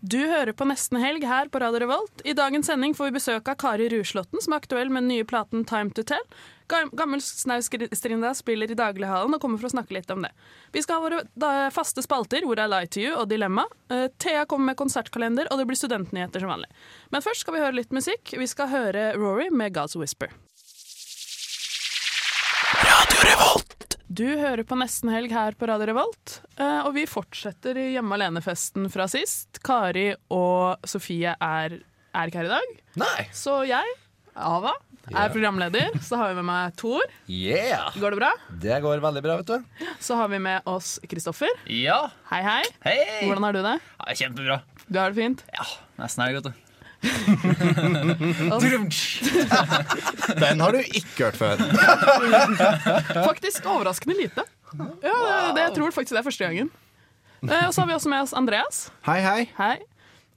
Du hører på Nesten helg her på Radio Revolt. I dagens sending får vi besøk av Kari Ruslåtten, som er aktuell med den nye platen Time to Tell. Gammel Snaustrinda spiller i daglighallen og kommer for å snakke litt om det. Vi skal ha våre faste spalter, hvor I lie to you og Dilemma. Eh, Thea kommer med konsertkalender, og det blir studentnyheter som vanlig. Men først skal vi høre litt musikk. Vi skal høre Rory med God's Whisper. Du hører på Nesten helg her på Radio Revolt, eh, og vi fortsetter i Hjemme alene-festen fra sist. Kari og Sofie er, er ikke her i dag, Nei. så jeg, Ava, er programleder. Så har vi med meg Tor. Yeah! Går det bra? Det går veldig bra, vet du. Så har vi med oss Kristoffer. Ja, Hei, hei. hei! Hvordan har du det? Ja, kjempebra. Du har det fint? Ja, nesten helg, vet du. Den har du ikke hørt før. Faktisk overraskende lite. Ja, det, det, jeg tror faktisk det er første gangen. Eh, Og så har vi også med oss Andreas. Hei, hei. Hei.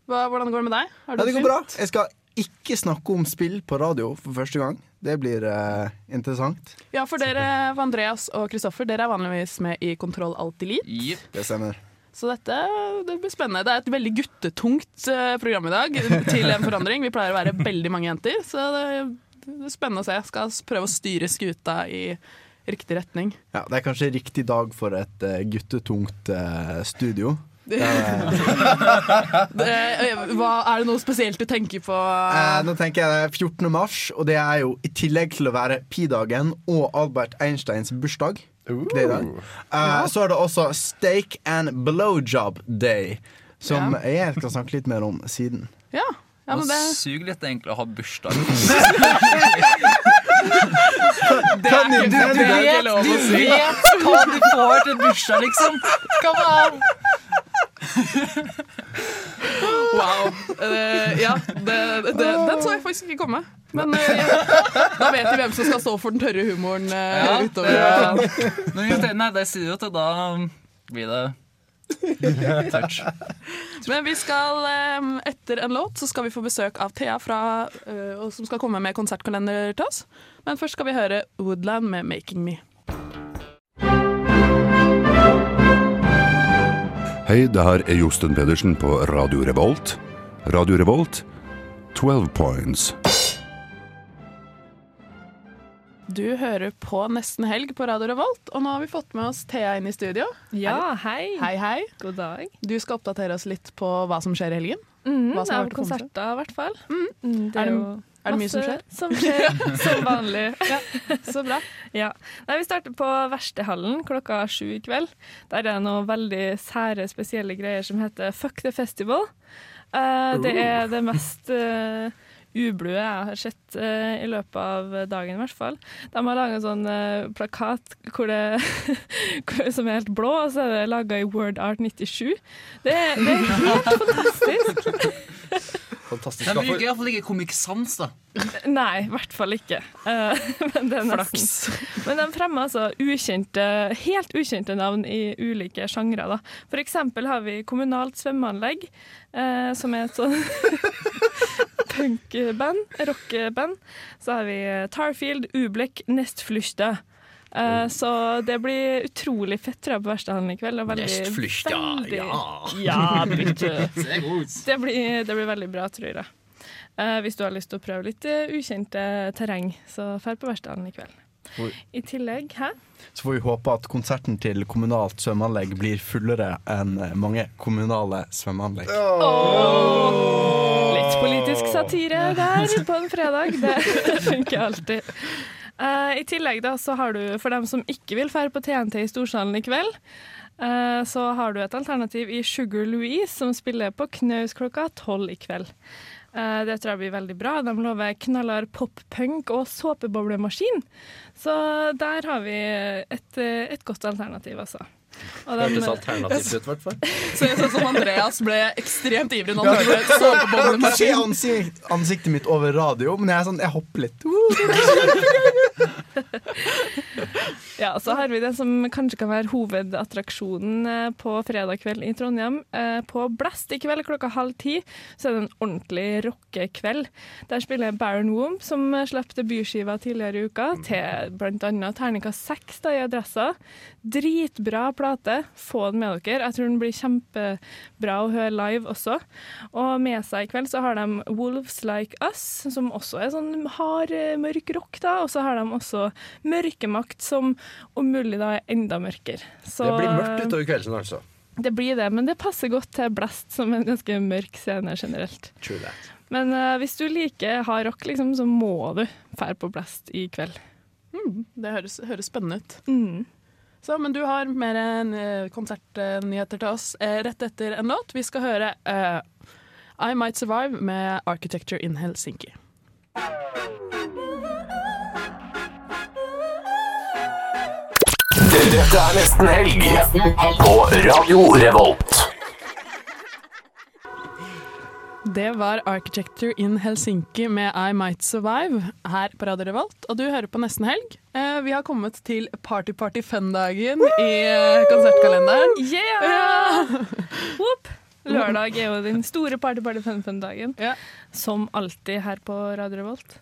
Hva, hvordan går det med deg? Har du Ja, det går fint? bra. Jeg skal ikke snakke om spill på radio for første gang. Det blir eh, interessant. Ja, for dere, Andreas og Kristoffer, dere er vanligvis med i Kontroll Alt Elite. Yep. Det stemmer. Så dette det blir spennende. Det er et veldig guttetungt eh, program i dag, til en forandring. Vi pleier å være veldig mange jenter, så det, det er spennende å se. Jeg Skal prøve å styre skuta i riktig retning. Ja, det er kanskje riktig dag for et eh, guttetungt eh, studio. Det, hva, er det noe spesielt du tenker på? eh, nå tenker jeg det er 14. mars, og det er jo i tillegg til å være pi-dagen og Albert Einsteins bursdag. Det uh. Eh, Så er det også Steak and Blowjob Day, som jeg skal snakke litt mer om siden. Ja, ja men det, Sug litt egentlig å ha bursdag. det er ikke, det du, vet, du vet hva du får til bursdag, liksom! Come on! Wow. Uh, ja, det, det, den så jeg faktisk ikke komme. Men uh, ja, da vet vi hvem som skal stå for den tørre humoren uh, Ja, utover. Ja. men nei, det sier jo til da blir det touch. Men vi skal, etter en låt, så skal vi få besøk av Thea, fra, som skal komme med konsertkalender til oss. Men først skal vi høre Woodland med 'Making Me'. Hei, det her er Josten Pedersen på Radio Revolt. Radio Revolt, 12 points. Du hører på Nesten helg på Radio Revolt, og nå har vi fått med oss Thea inn i studio. Ja, hei. Hei, hei. God dag. Du skal oppdatere oss litt på hva som skjer i helgen. Mm, Hva som det har er konserter, i hvert fall. Mm, det Er det- jo Er det mye som skjer? Som skjer, som vanlig. Så bra. Ja. Nei, vi starter på Verkstedhallen klokka sju i kveld. Der er det noen veldig sære, spesielle greier som heter Fuck the Festival. Uh, det er det mest uh, ublue jeg har sett uh, i løpet av dagen, i hvert fall. De har laga en sånn uh, plakat hvor det, som er helt blå, og så er det laga i Word Art 97. Det, er- det er helt fantastisk. De bruker iallfall ikke Comic Sans, da. Nei, i hvert fall ikke. Eh, men, det er nesten. men de fremmer altså ukjente, helt ukjente navn i ulike sjangre. da. For eksempel har vi kommunalt svømmeanlegg, eh, som er et sånn punkband, rockeband. Så har vi Tarfield, Ublek, Nestflüchte. Eh, så det blir utrolig fett tror jeg, på Verkstedhallen i kveld. og veldig- veldig- ja. Ja, det blir, det blir veldig bra, tror jeg. Uh, hvis du har lyst til å prøve litt uh, ukjente terreng, så drar på Verkstedhallen i kveld. Oi. I tillegg, hæ? Så får vi håpe at konserten til kommunalt svømmeanlegg blir fullere enn mange kommunale svømmeanlegg. Litt politisk satire der på en fredag. Det funker alltid. Eh, I tillegg da, så har du, for dem som ikke vil fære på TNT i Storsalen i kveld, Eh, så har du et alternativ i Sugar Louise, som spiller på Knaus klokka tolv i kveld. Eh, det tror jeg blir veldig bra. De lover knallhard pop-punk og såpeboblemaskin. Så der har vi et, et godt alternativ, altså. Hørtes alternativt ut, i hvert fall. Ser ut som Andreas ble ekstremt ivrig nå. Se såpeboblemaskin. ansikt, ansiktet mitt over radio, men jeg er sånn, jeg hopper litt. Ja, så har vi det som kanskje kan være hovedattraksjonen eh, på fredag kveld i Trondheim. Eh, På Blast i kveld klokka halv ti så er det en ordentlig rockekveld. Der spiller Baron Womb, som slapp debutskiva tidligere i uka, til bl.a. terningkast seks i Adressa. Dritbra plate. Få den med dere. Jeg tror den blir kjempebra å høre live også. Og med seg i kveld så har de Wolves Like Us, som også er sånn hard, eh, mørk rock, da. Og så har de også Mørkemakt, som om mulig da er enda mørkere. Så, Det blir mørkt utover kvelden, altså. Det blir det, men det passer godt til Blast, som en ganske mørk scene generelt. True that. Men uh, hvis du liker hard rock, liksom, så må du fære på Blast i kveld. Mm, det høres, høres spennende ut. Mm. Så, men du har mer eh, konsertnyheter til oss eh, rett etter en låt. Vi skal høre uh, I Might Survive med Architecture in Helsinki. Dette er nesten helg på Radio Revolt. Det var Architecture in Helsinki med I Might Survive her på Radio Revolt. Og du hører på Nesten Helg. Eh, vi har kommet til Party Party Fun-dagen i eh, konsertkalenderen. Yeah! yeah! Lørdag er jo den store party party fun fun-dagen, som alltid her på Radio Revolt.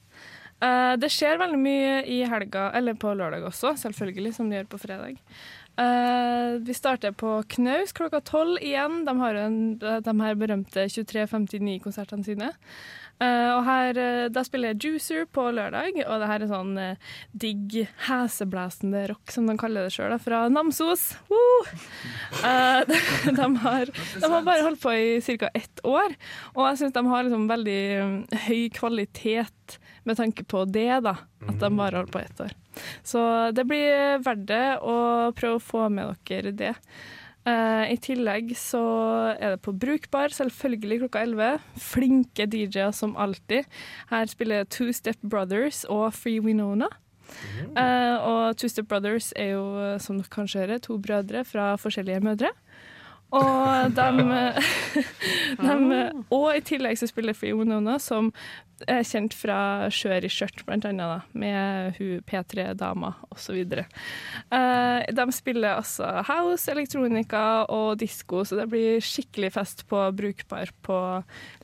Eh, det skjer veldig mye i helga, eller på lørdag også, selvfølgelig, som det gjør på fredag. Uh, vi starter på Knaus klokka tolv igjen. De har jo en, de her berømte 2359-konsertene sine. Uh, og her, Da spiller jeg Juicer på lørdag, og det her er sånn uh, digg, heseblæsende rock, som de kaller det sjøl, fra Namsos. Woo! Eh, de, de, har, de har bare holdt på i ca. ett år, og jeg syns de har liksom veldig um, høy kvalitet med tanke på det, da. At de bare holder på ett år. Så det blir verdt det å prøve å få med dere det. Uh, I tillegg så er det på Brukbar, selvfølgelig klokka 11. Flinke DJ-er som alltid. Her spiller Two Step Brothers og Free Winona. Uh, og Two Step Brothers er jo, som dere kanskje hører, to brødre fra forskjellige mødre. Og de, de Og i tillegg så spiller Free Winona, som er kjent fra Skjør i skjørt, blant annet, da, med hun P3-dama osv. Uh, de spiller altså house, elektronika og disko, så det blir skikkelig fest på Brukbar på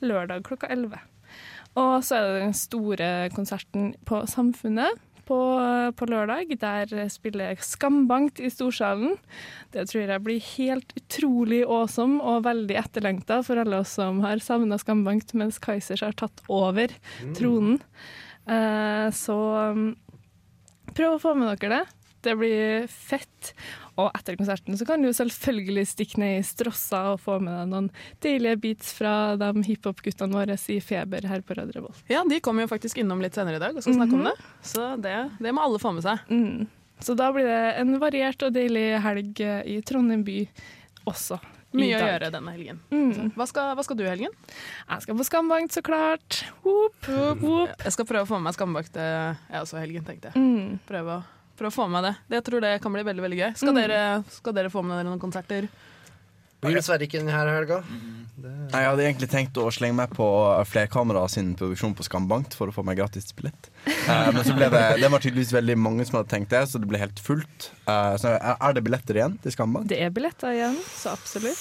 lørdag klokka 11. Og så er det den store konserten på Samfunnet på, på lørdag. Der spiller Skambankt i Storsalen. Det tror jeg blir helt utrolig awesome og veldig etterlengta for alle oss som har savna Skambankt mens Kaizers har tatt over tronen. Eh, så um, prøv å få med dere det. Det blir fett. Og etter konserten så kan du selvfølgelig stikke ned i Strossa og få med deg noen deilige beats fra de hiphop-guttene våre i Feber her på Radio Revolt. Ja, de kommer jo faktisk innom litt senere i dag og skal snakke om det. Så det, det må alle få med seg. Mm. Så da blir det en variert og deilig helg eh, i Trondheim by også. Mye å gjøre denne helgen. Mm. Hva, skal, hva skal du i helgen? Jeg skal på Skambankt, så klart. Whoop, whoop, whoop. Jeg skal prøve å få med meg Skambankt eh, jeg også i helgen, tenkte jeg. Mm. Prøve å, prøve å få med det. det. Jeg tror det kan bli veldig veldig gøy. Skal, Mm. dere, skal dere få med dere noen konserter? Blir dessverre ikke denne helga. Nei, Jeg hadde egentlig tenkt å slenge meg på Flerkamera sin produksjon på Skambankt for å få meg gratis billett. Eh, men så ble det Det var tydeligvis veldig mange som hadde tenkt det, så det ble helt fullt. Eh, så er er det billetter igjen til Skambankt? Det er billetter igjen, så absolutt.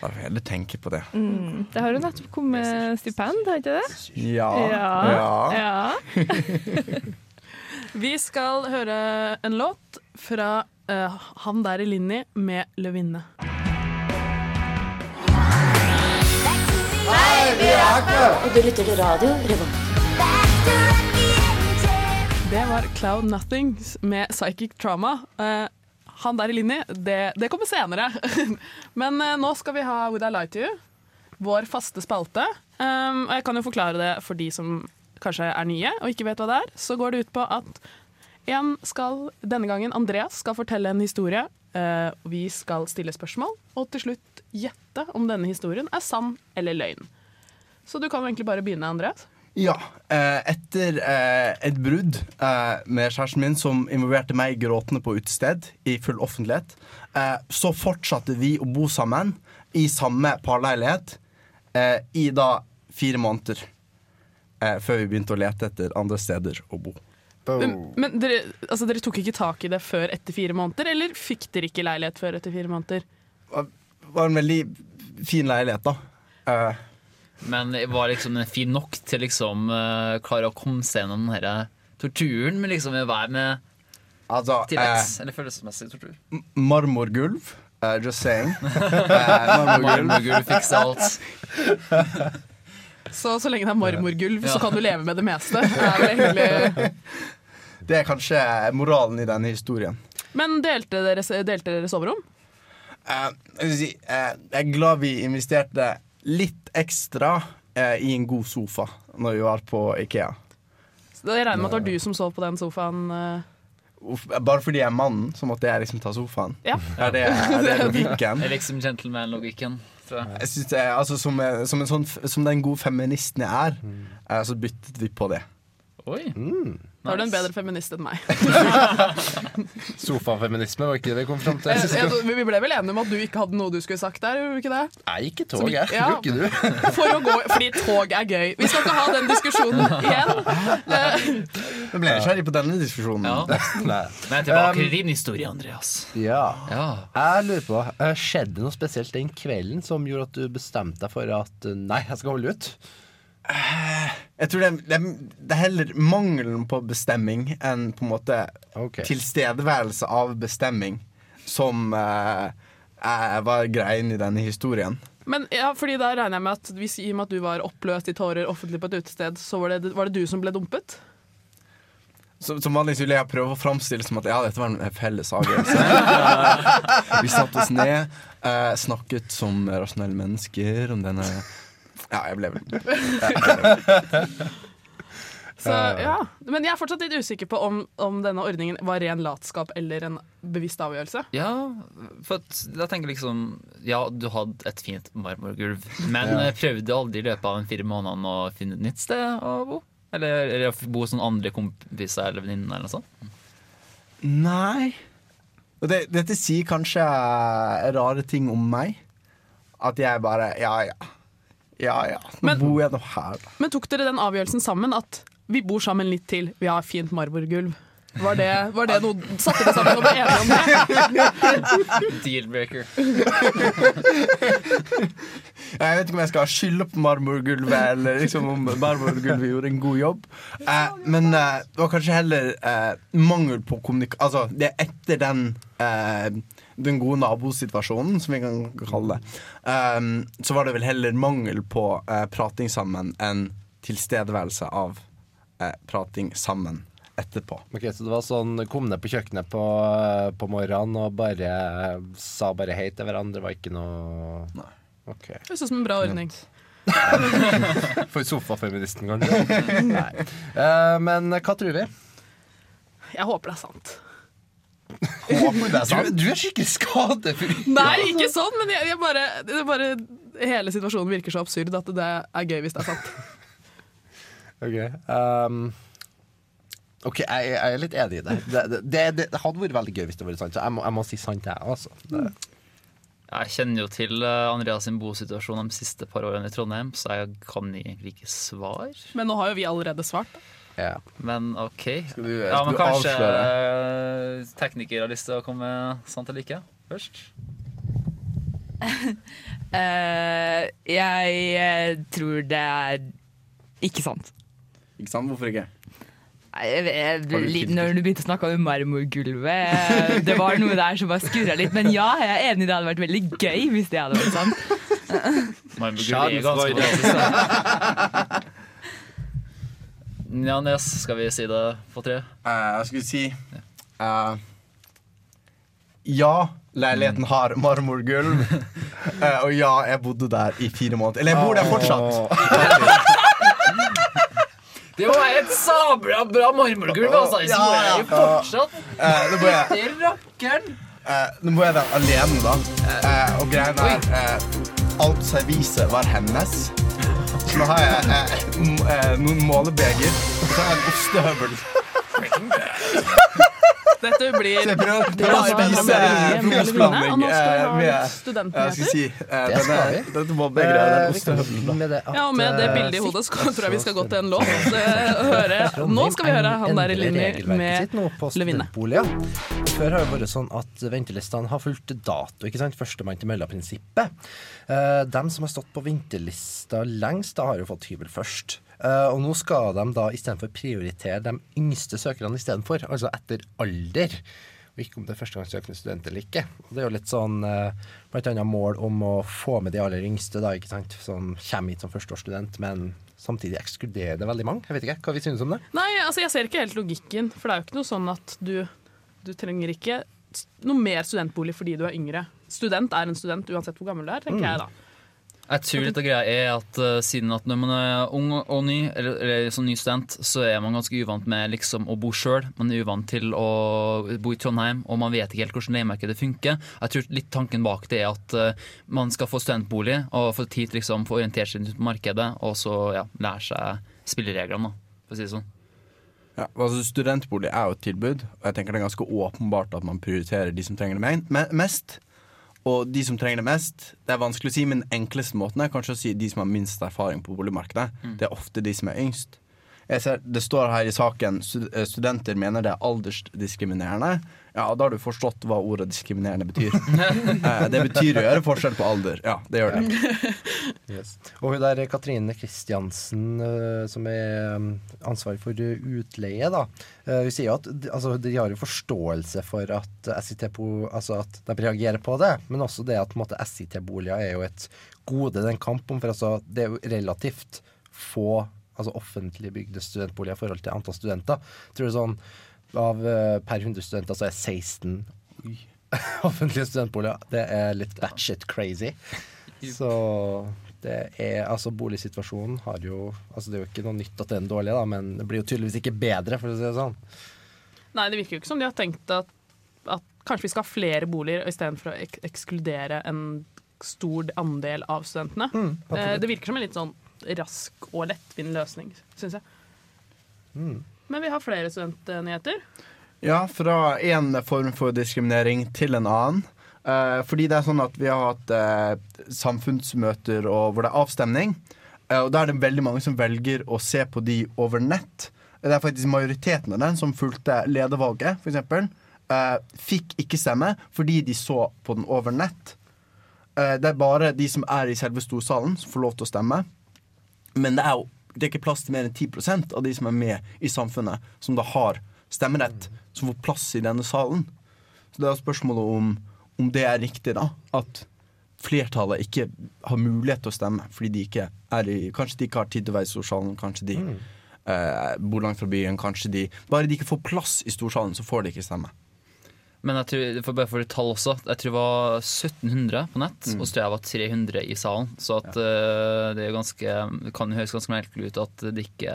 Da får jeg heller tenke på det. Mm. Det har jo nettopp kommet stipend, har ikke det? Ja. Ja. ja. Vi skal høre en låt fra uh, Han der i Linni med 'Løvinne'. Hei, vi er Akkurat! Og du lytter til radio Revolt. Det var Cloud Nothing med Psychic Trauma. Uh, han der i Linni, det, det kommer senere. Men uh, nå skal vi ha Would I Lie To You, vår faste spalte. Um, og jeg kan jo forklare det for de som kanskje er nye og ikke vet hva det er. Så går det ut på at en skal, denne gangen Andreas skal fortelle en historie Eh, vi skal stille spørsmål, og til slutt gjette om denne historien er sann eller løgn. Så du kan egentlig bare begynne, Andreas. Ja. Eh, etter eh, et brudd eh, med kjæresten min som involverte meg gråtende på utested i full offentlighet, eh, så fortsatte vi å bo sammen i samme parleilighet eh, i da fire måneder. Eh, før vi begynte å lete etter andre steder å bo. Men, men dere, altså, dere tok ikke tak i det før etter fire måneder, eller fikk dere ikke leilighet før etter fire måneder? Det var en veldig fin leilighet, da. Eh, Men var liksom den fin nok til liksom uh, klare å komme seg gjennom den her torturen med liksom å være med altså, tilleggs, eh, eller følelsesmessig tortur? marmorgulv. Uh, just saying. Marmorgulv Marmorgulv fikser alt. Så så lenge det er marmorgulv, Ja. så kan du leve med det meste. Det er. Det er kanskje moralen i denne historien. Men delte dere, delte dere soverom? Uh, jeg, si, eh, jeg er glad vi investerte litt ekstra uh, i en god sofa når vi var på Ikea. Så Jeg regner med at det var du som sov på den sofaen. eh. Bare fordi jeg er mannen, så måtte jeg liksom ta sofaen. Ja. Er det, er det logikken? Det er liksom gentleman-logikken. jeg. Jeg synes det, er- altså, som, eh, som, en sånn, som den gode feministen jeg er, Mm. eh, så byttet vi på det. Oi. Da er du en bedre feminist enn meg. Sofafeminisme, var ikke det vi kom fram til? Jeg, jeg, vi ble vel enige om at du ikke hadde noe du skulle sagt der? ikke det? Nei, ikke tog, jeg. ja. Ikke du. For å gå, fordi tog er gøy. Vi skal ikke ha den diskusjonen igjen. Jeg ble nysgjerrig på denne diskusjonen. Nei. Men tilbake Um, til din historie, Andreas. Ja. Jeg lurer på, eh, skjedde noe spesielt den kvelden som gjorde at du bestemte deg for at eh, nei, jeg skal holde ut? Jeg tror det er, det, er, det er heller mangelen på bestemming enn på en måte tilstedeværelse av bestemming som eh, var greien i denne historien. Men ja, fordi da regner jeg med at hvis, i og med at du var oppløst i tårer offentlig på et utested, så var det, var det du som ble dumpet? Så, som vanlig så vil jeg prøve å framstille som at ja, dette var en felles avgjørelse. Vi satte oss ned, eh, snakket som rasjonelle mennesker om denne Ja, jeg ble vel Så, ja. Men jeg er fortsatt litt usikker på om, om denne ordningen var ren latskap eller en bevisst avgjørelse. Ja, for da tenker jeg liksom Ja, du hadde et fint marmorgulv, men Ja. eh, prøvde du aldri i løpet av en fire månedene å finne et nytt sted å bo? Eller, eller å bo hos noen andre kompiser eller venninner eller noe sånt? Nei. Og det, dette sier kanskje rare ting om meg. At jeg bare Ja, ja. Ja, ja. Nå bor jeg nå her, da. Men tok dere den avgjørelsen sammen at vi bor sammen litt til, vi har fint marmorgulv? Var det, var det noe Satte dere sammen og ble enige om det? Deal-breaker. Jeg vet ikke om jeg skal skylde på marmorgulvet, eller liksom om marmorgulvet gjorde en god jobb. Eh, men eh, det var kanskje heller eh, mangel på kommunikasjon Altså, det er etter den eh, den gode nabosituasjonen, som vi kan kalle det, eh, så var det vel heller mangel på eh, prating sammen enn tilstedeværelse av eh, prating sammen etterpå. Ok, Så det var sånn kom ned på kjøkkenet på, på morgenen og bare sa bare hei til hverandre? Var ikke noe Nei. Ok. Det høres ut som en bra ordning. For sofafeministen, kanskje? Nei. Uh, men hva tror vi? Jeg håper det er sant. Håper det er Du, du er skikkelig skadefull. Nei, ikke sånn, men jeg, jeg bare, det bare Hele situasjonen virker så absurd at det er gøy hvis det er sant. Ok. ehm, ok, jeg, jeg er litt enig i det. Det, det, det. det hadde vært veldig gøy hvis det var sant. Så jeg må, jeg må si sant, jeg. Altså. Det, Jeg kjenner jo til eh, Andreas sin bosituasjon de siste par årene i Trondheim, så jeg kan egentlig ikke svar. Men nå har jo vi allerede svart. ja. Men OK. Skal du, Ja, men kanskje avsløre? eh, tekniker har lyst til å komme sant eller ikke først? uh, jeg tror det er ikke sant. Ikke sant? Hvorfor ikke? Nei, Jeg, jeg, du litt, når du begynte å snakke om marmorgulvet Det var noe der som bare skurra litt. Men ja, jeg er enig, det hadde vært veldig gøy hvis det hadde vært sant. Marmorgulvet er ganske fantastisk. Ja, Nes, skal vi si det på tre? Uh, jeg skulle si uh, Ja, leiligheten har marmorgulv. Uh, og ja, jeg bodde der i fire måneder. Eller jeg bor der fortsatt. Det var et sabla bra marmorgulv, altså! Så Ja, ja. jo fortsatt det bor rakkeren! Uh, nå må jeg være alene, da. Uh, og greia er Alt serviset var hennes. Så nå har jeg noen målebeger, og så har jeg en ostehøvel. Dette blir Se, prøv, prøv å spise eh, frokostblanding og nå skal vi eh. Jeg skal si eh, dette må den Eh, Ja, og med det bildet i hodet så tror jeg vi skal gå til en låt. høre. Nå skal vi høre han der i linje med Levinne. Før har det vært sånn at ventelistene har fulgt dato. ikke sant? Førstemann til mølla-prinsippet. De som har stått på ventelista lengst, da har jo fått hybel først. Eh, og nå skal de da istedenfor prioritere de yngste søkerne istedenfor, altså etter alder. Og ikke om det er førstegangssøkende student eller ikke. Og det er jo litt sånn blant annet mål om å få med de aller yngste, da, ikke sant? som kommer hit som førsteårsstudent, men samtidig ekskluderer det veldig mange. Jeg vet ikke, Hva vi synes om det? Nei, altså jeg ser ikke helt logikken, for det er jo ikke noe sånn at du, du trenger ikke noe mer studentbolig fordi du er yngre. Student er en student uansett hvor gammel du er, tenker Mm. jeg da. Jeg tror litt av greia er at uh, siden at når man er ung og ny, eller, eller som ny student, så er man ganske uvant med liksom å bo sjøl. Man er uvant til å bo i Trondheim, og man vet ikke helt hvordan leiemarkedet funker. Jeg tror litt tanken bak det er at uh, man skal få studentbolig og få tid til liksom, få orientert seg rundt markedet, og så ja, lære seg spillereglene, for å si det sånn. Ja, altså Studentbolig er jo et tilbud, og jeg tenker det er ganske åpenbart at man prioriterer de som trenger det me- me- mest. Og de som trenger det mest, det er vanskelig å si, men enkleste måten er kanskje å si de som har minst erfaring på boligmarkedet. Det er ofte de som er yngst. Jeg ser, det står her i saken studenter mener det er aldersdiskriminerende. Ja, da har du forstått hva ordet diskriminerende betyr. Eh, det betyr å gjøre forskjell på alder. Ja, det gjør det. Yes. Og hun der Katrine Kristiansen, eh, som er ansvarig ansvarlig for utleie, da. eh, hun sier jo at altså, de har jo forståelse for at SIT po- altså at de reagerer på det, men også det at SIT-boliger er jo et gode det er en kamp om. For altså, det er jo relativt få altså offentlig bygde studentboliger i forhold til antall studenter. Tror er sånn av eh, per 100 studenter så er 16 oi, offentlige studentboliger. Det er litt batshit crazy. Så det er altså boligsituasjonen har jo Altså det er jo ikke noe nytt at den er dårlig, da, men det blir jo tydeligvis ikke bedre, for å si det sånn. Nei, det virker jo ikke som de har tenkt at, at kanskje vi skal ha flere boliger istedenfor å ek ekskludere en stor andel av studentene. Mm. Eh, det virker som en litt sånn rask og lettvint løsning, syns jeg. Mm. Men vi har flere studentnyheter. Ja, fra en form for diskriminering til en annen. Eh, fordi det er sånn at vi har hatt eh, samfunnsmøter og hvor det er avstemning. Eh, og da er det veldig mange som velger å se på de over nett. Det er faktisk majoriteten av dem som fulgte ledervalget, f.eks. Eh, fikk ikke stemme fordi de så på den over nett. Eh, det er bare de som er i selve storsalen, som får lov til å stemme. Men det er jo det er ikke plass til mer enn 10% av de som er med i samfunnet, som da har stemmerett, som får plass i denne salen. Så det er spørsmålet om, om det er riktig, da. At flertallet ikke har mulighet til å stemme fordi de ikke er i Kanskje de ikke har tid til å være i storsalen, kanskje de eh, bor langt fra byen, kanskje de Bare de ikke får plass i storsalen, så får de ikke stemme. Men jeg tror, for bare for et tall også, jeg tror det var 1700 på nett, Mm. og så tror jeg det var 300 i salen. Så at, eh, det, er ganske, det kan høres ganske merkelig ut at, det ikke,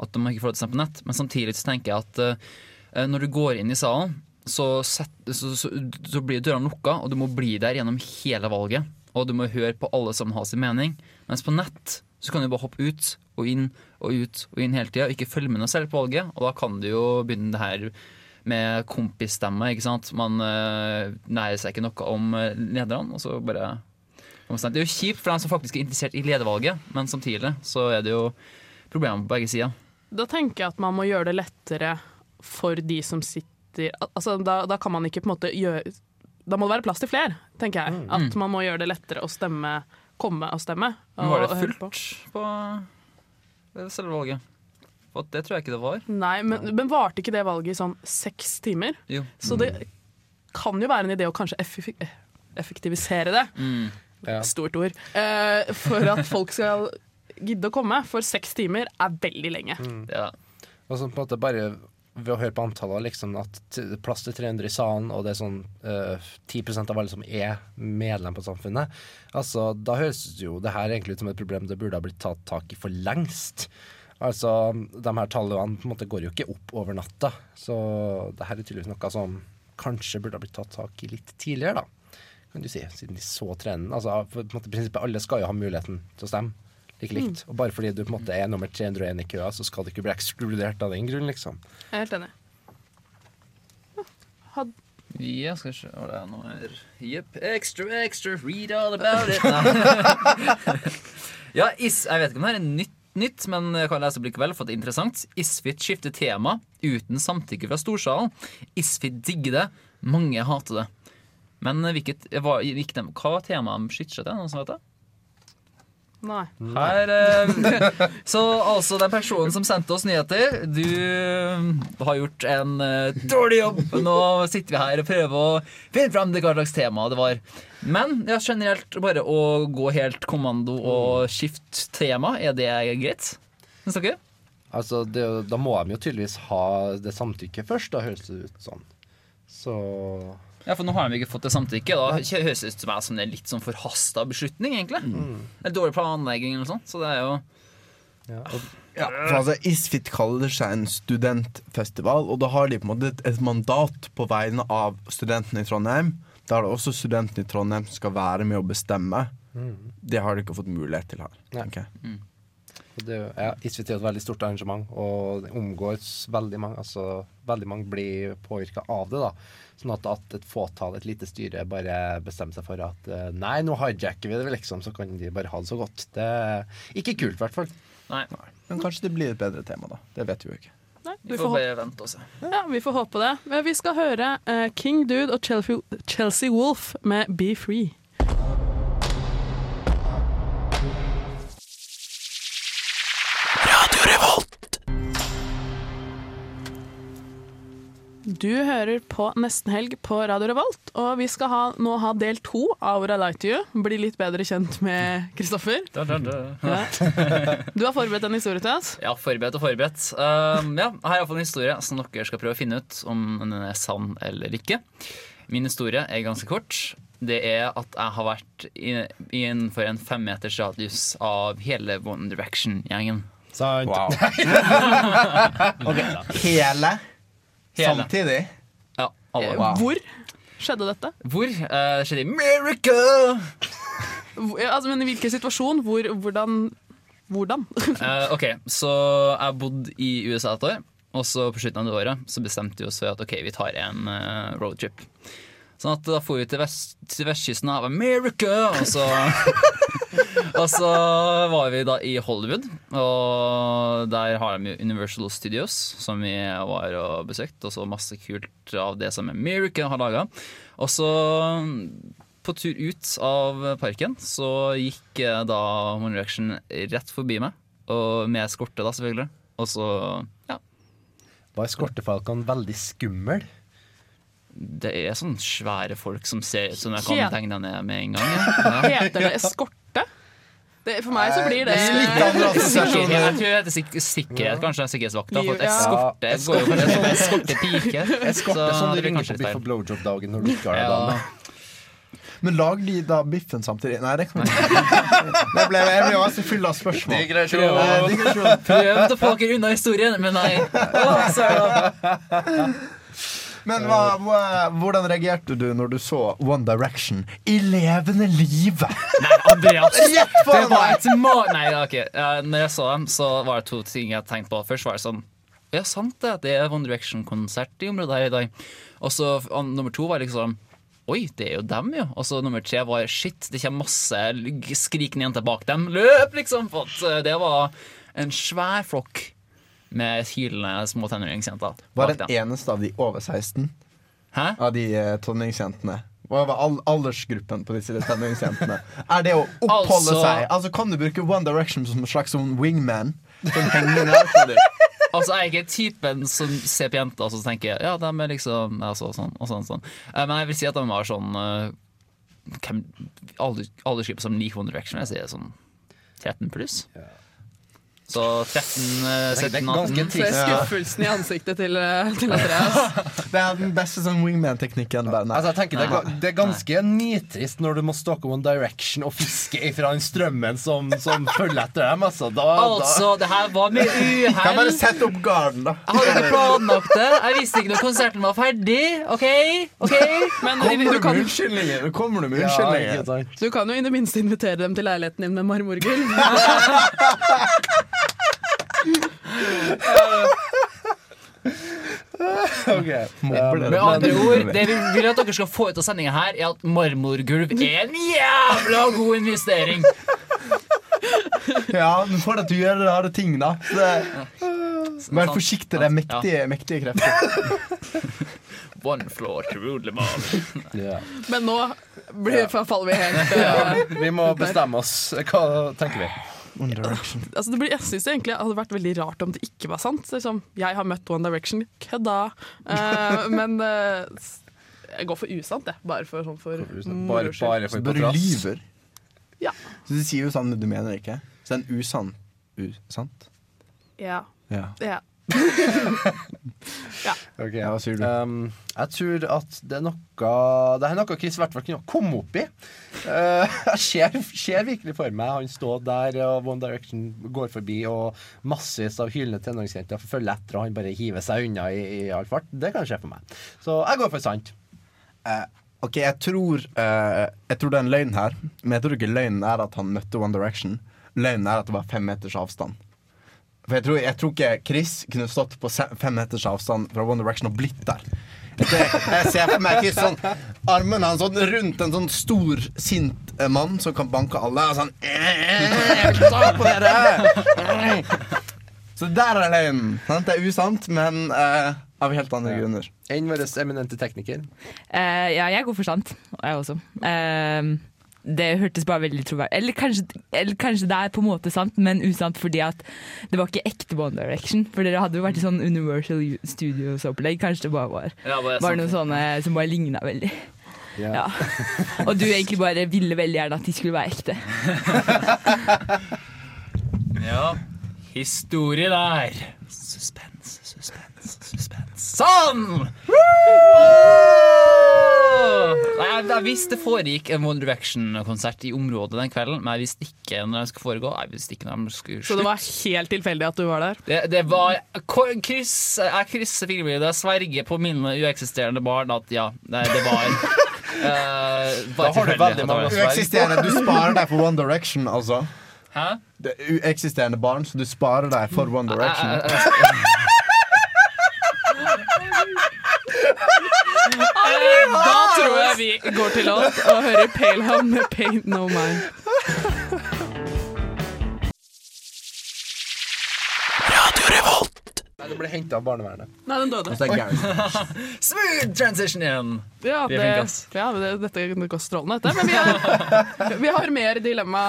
at de ikke får det til seg på nett. Men samtidig så tenker jeg at eh, når du går inn i salen, så, set, så, så, så blir dørene lukka, og du må bli der gjennom hele valget. Og du må høre på alle som har sin mening. Mens på nett så kan du bare hoppe ut og inn og ut og inn hele tida, og ikke følge med noe selv på valget. Og da kan du jo begynne det her med kompisstemme. ikke sant? Man uh, nærer seg ikke noe om uh, lederne. og så bare... Det er jo kjipt for dem som faktisk er interessert i ledervalget, men samtidig så er det jo problemer på begge sider. Da tenker jeg at man må gjøre det lettere for de som sitter altså, da, da kan man ikke på en måte gjøre Da må det være plass til flere, tenker jeg. At Mm. man må gjøre det lettere å stemme, komme og stemme. Men var det fullt på på selve valget? For det tror jeg ikke det var. Nei, men, men varte ikke det valget i sånn seks timer? Jo. Så det kan jo være en idé å kanskje effi- effektivisere det. Mm. Stort ord. Eh, for at folk skal gidde å komme. For seks timer er veldig lenge. Ja. Og så på en måte bare ved å høre på antallet, liksom at t- plass til 300 i salen, og det er sånn eh, 10% av alle som er medlem på Samfunnet, altså da høres jo det her egentlig ut som et problem det burde ha blitt tatt tak i for lengst. Altså, de her tallene på en måte går jo ikke opp over natta, så det her er tydeligvis noe som kanskje burde ha blitt tatt tak i litt tidligere, da. Kan du si, siden de så trenden. Altså, på en måte, prinsippet, alle skal jo ha muligheten til å stemme like likt. Og bare fordi du på en måte er nummer 301 i køa, så skal du ikke bli ekskludert av den grunn, liksom. Jeg er helt enig. Had, Ja, skal vi se Var det noe her Jepp. Extra, extra, read all about it. Ja, is, jeg vet ikke om det her er nytt, nytt, men jeg kan lese opp likevel, for det er interessant. Isfit skifter tema uten samtykke fra storsalen. Isfit digger det. Mange hater det. Men hvilket, hva, hva temaet de skytter seg til? Noen som vet det? Nei. Her, eh, så altså den personen som sendte oss nyheter, du eh, har gjort en eh, dårlig jobb. Nå sitter vi her og prøver å finne fram hva slags tema det var. Men ja, generelt bare å gå helt kommando og skifte tema, er det greit? Syns dere? Altså, det, da må de jo tydeligvis ha det samtykket først, da høres det ut sånn. Så Ja, for nå har de ikke fått det samtykke. Da høres det ut som som en litt sånn forhasta beslutning, egentlig. Eller dårlig planlegging eller noe sånt. Så det er jo ja, og, Ja, for altså Isfit kaller seg en studentfestival, og da har de på en måte et, et mandat på vegne av studentene i Trondheim. Da er det også studentene i Trondheim som skal være med å bestemme. Mm. Det har de ikke fått mulighet til her. Ja. tenker jeg. og det, ja, Isfit er et veldig stort arrangement, og det omgås veldig mange. Altså, veldig mange blir påvirka av det. da Sånn at, at et fåtall, et lite styre, bare bestemmer seg for at eh, nei, nå hijacker vi det, liksom, så kan de bare ha det så godt. Det er ikke kult, i hvert fall. Nei. Men kanskje det blir et bedre tema, da. Det vet vi jo ikke. Nei, Vi vi, får får, bare vente og se. ja, vi får håpe det. Men vi skal høre uh, King Dude og Chelsea, Chelsea Wolf med Be Free. Du hører på Nesten Helg på Radio Revolt, og vi skal ha, nå ha del to av What I Like to You. Bli litt bedre kjent med Kristoffer. Da, da, da. Ja. Du har forberedt en historie til oss. Ja, forberedt og forberedt. Uh, ja, her er iallfall en historie som dere skal prøve å finne ut om den er sann eller ikke. Min historie er ganske kort. Det er at jeg har vært innenfor en femmeters radius av hele One Direction-gjengen. Sant. Hele? Hele. Samtidig? Ja, alle. Wow. Hvor skjedde dette? Hvor? Eh, Det skjedde i America! Hvor, ja, altså, men I hvilken situasjon? Hvor, hvordan? Hvordan? uh, ok, så jeg bodde i USA et år. Og så på slutten av det året så bestemte vi oss for at ok, vi tar en uh, roadtrip. Sånn at da får vi til, vest, til vestkysten av America, og så Og så var vi da i Hollywood, og der har de Universal Studios, som vi var og besøkte, og så masse kult av det som America har laga. Og så på tur ut av parken så gikk eh, da One Direction rett forbi meg, og med eskorte, da, selvfølgelig. Og så ja. Var eskortefalkene veldig skummel? Det er sånne svære folk som ser ut som jeg kan tegne tegne ned med en gang. Ja. Heter det eskorte? Det, for meg så blir det Sikkerhet, jeg tror det heter sik sikkerhet, kanskje. Sikkerhetsvakta. For eskorte Ja, går jo kanskje som eskortepike. Eskorte som du ringer på biff- og blowjob-dagen når du ikke har det Ja. dame. Men lag de da biffen samtidig? Nei, det kan vi ikke. Jeg ble også full av spørsmål. Digresjon. Digresjon. Prøvde å få dere unna historien, men nei. Men hva, hva, hvordan reagerte du når du så One Direction i levende live? Andreas, Rett det var et ma... Nei, ok. Når jeg så dem, så var det to ting jeg tenkte på. Først var det sånn Ja, sant det. Det er One Direction-konsert i området her i dag. Og så nummer to var liksom Oi, det er jo dem, jo. Og så nummer tre var shit, det kommer masse skrikende jenter bak dem. Løp, liksom! For eh, det var en svær flokk med hylende små tenåringsjenter. Var den eneste av de over 16? Hæ? Av de eh, tenåringsjentene? Hva var all aldersgruppen på disse tenåringsjentene? Er det å oppholde Altså- seg? Altså Kan du bruke One Direction som en slags sånn wingman? Som henger ned på dem? Altså, Jeg er ikke typen som ser på jenter og så tenker ja, de er liksom altså, sånn og sånn. sånn. Eh, Men jeg vil si at de var sånn uh, Aldersgruppe som liker One Direction, jeg sier sånn 13 pluss. Så 13, eh, Det er 17, ganske 18 Se skuffelsen i ansiktet til, eh, til Andreas. Det er den beste sånn wingman-teknikken. Altså, det, det er ganske nitrist når du må stalke One Direction og fiske ifra den strømmen som, som følger etter dem. Altså, da, Altså, det her var med Kan bare sette opp garden, da. Jeg hadde ikke planlagt det. Jeg visste ikke når konserten var ferdig. OK? ok Men Kommer du du kan, med Kommer du med unnskyldninger? Ja, du kan jo i det minste invitere dem til leiligheten din med marmorgulv. Ok. Mobber? Med andre ord, det vi vil at dere skal få ut av sendinga her, er at marmorgulv er en jævla god investering. Ja, men for at du gjør gjøre rare ting, da. Det, Vær forsiktig, det er mektige, mektige krefter. One floor to rule them all. Men nå blir, faller vi helt eh, Vi må bestemme oss. Hva tenker vi? One Direction. altså det blir, Jeg syns egentlig hadde vært veldig rart om det ikke var sant. Liksom, jeg har møtt One Direction. Kødda! Uh, men uh, jeg går for usant, jeg. Bare for, sånn for Bare, bare Så for bare lyver. Ja. Så du sier jo sånn, men du mener det ikke. Så det er en usann usant? Ja. Ja. ja. Ok. Hva sier du? Um, jeg tror at det er noe Det er noe Chris i hvert fall kunne komme opp i. Uh, jeg ser, ser virkelig for meg han stå der, og One Direction går forbi, og massevis av hylende tenåringsjenter følger etter, og han bare hiver seg unna i, i all fart. Det kan skje for meg. Så jeg går for sant. Uh, ok, jeg tror, uh, jeg tror det er en løgn her. Men jeg tror ikke løgnen er at han møtte One Direction. Løgnen er at det var fem meters avstand. For jeg tror, jeg tror ikke Chris kunne stått på fem meters avstand fra One Direction og blitt der. Jeg, jeg ser for meg Chris sånn Armen hans sånn rundt en sånn stor, sint eh, mann som kan banke alle. Og sånn «Eh, vil ta på dere! Så der er løgnen. Det er usant, men uh, av helt andre grunner. Enn vår eminente tekniker. Uh, ja, jeg går for sant. Jeg også. Eh, det hørtes bare veldig troverdig eller kanskje, eller kanskje det er på en måte sant, men usant fordi at det var ikke ekte One Direction. For dere hadde jo vært i sånn Universal Studios-opplegg. Kanskje det bare var, Ja, bare var noen noe sånne som bare ligna veldig. Yeah. Ja. Og du egentlig bare ville veldig gjerne at de skulle være ekte. Ja. Historie der. Suspens, suspens, suspens. Sånn! Jeg, jeg visste det foregikk en One Direction-konsert i området den kvelden, men jeg visste ikke når den skulle foregå. Jeg visste ikke når de skulle Så det var helt tilfeldig at du var der? det, det var kryss, Jeg krysser fingerbildet. og sverger på mine ueksisterende barn at ja, det, det var uh, Da har du veldig mange. Ueksisterende. Du sparer deg for One Direction, altså. Hæ? Det er ueksisterende barn, så du sparer deg for One Direction. Eh, eh, Da tror jeg vi går til låt og hører Palehound med Paint No Mind. Nei, det ble henta av barnevernet. Nei, den døde. Smooth transition in! Ja, det, ja det, dette går strålende, dette. Men vi har, vi har mer dilemma.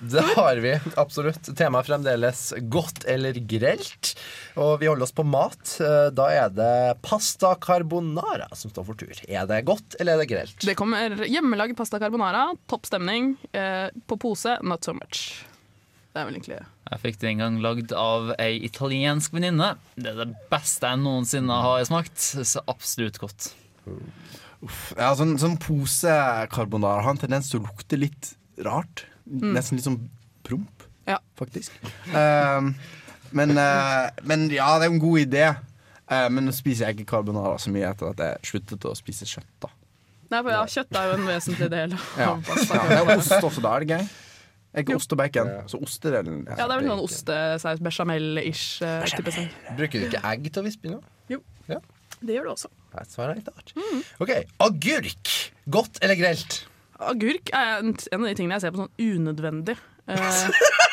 Det har vi, absolutt. Temaet er fremdeles godt eller grelt. Og vi holder oss på mat. Eh, Da er det pasta carbonara som står for tur. Er det godt, eller er det grelt? Det kommer hjemmelagd pasta carbonara. Topp stemning. Eh, på pose, not so much. Det er vel egentlig Jeg fikk det en gang lagd av ei italiensk venninne. Det er det beste jeg noensinne har smakt. Så absolutt godt. Ja, sånn, sånn posecarbonara har en tendens til å lukte litt rart. Mm. Nesten litt sånn promp, Ja. faktisk. Um, men, uh, men ja, det er en god idé. Uh, men nå spiser jeg ikke karbonara så mye etter at jeg sluttet å spise kjøtt. da Nei, for ja, kjøtt er jo en vesentlig del Ja, ja Det er ost også, da er det gøy. Er ikke ost og bacon. Så ostedelen Ja, det er vel sånn ostesaus, bechamel-ish. eh, type saus. Bruker du ikke egg til å vispe inn? Jo, Ja. det gjør du også. Det svarer helt rart. OK. Agurk. Godt eller grelt? Agurk er en en av de tingene jeg ser på sånn unødvendig. Eh,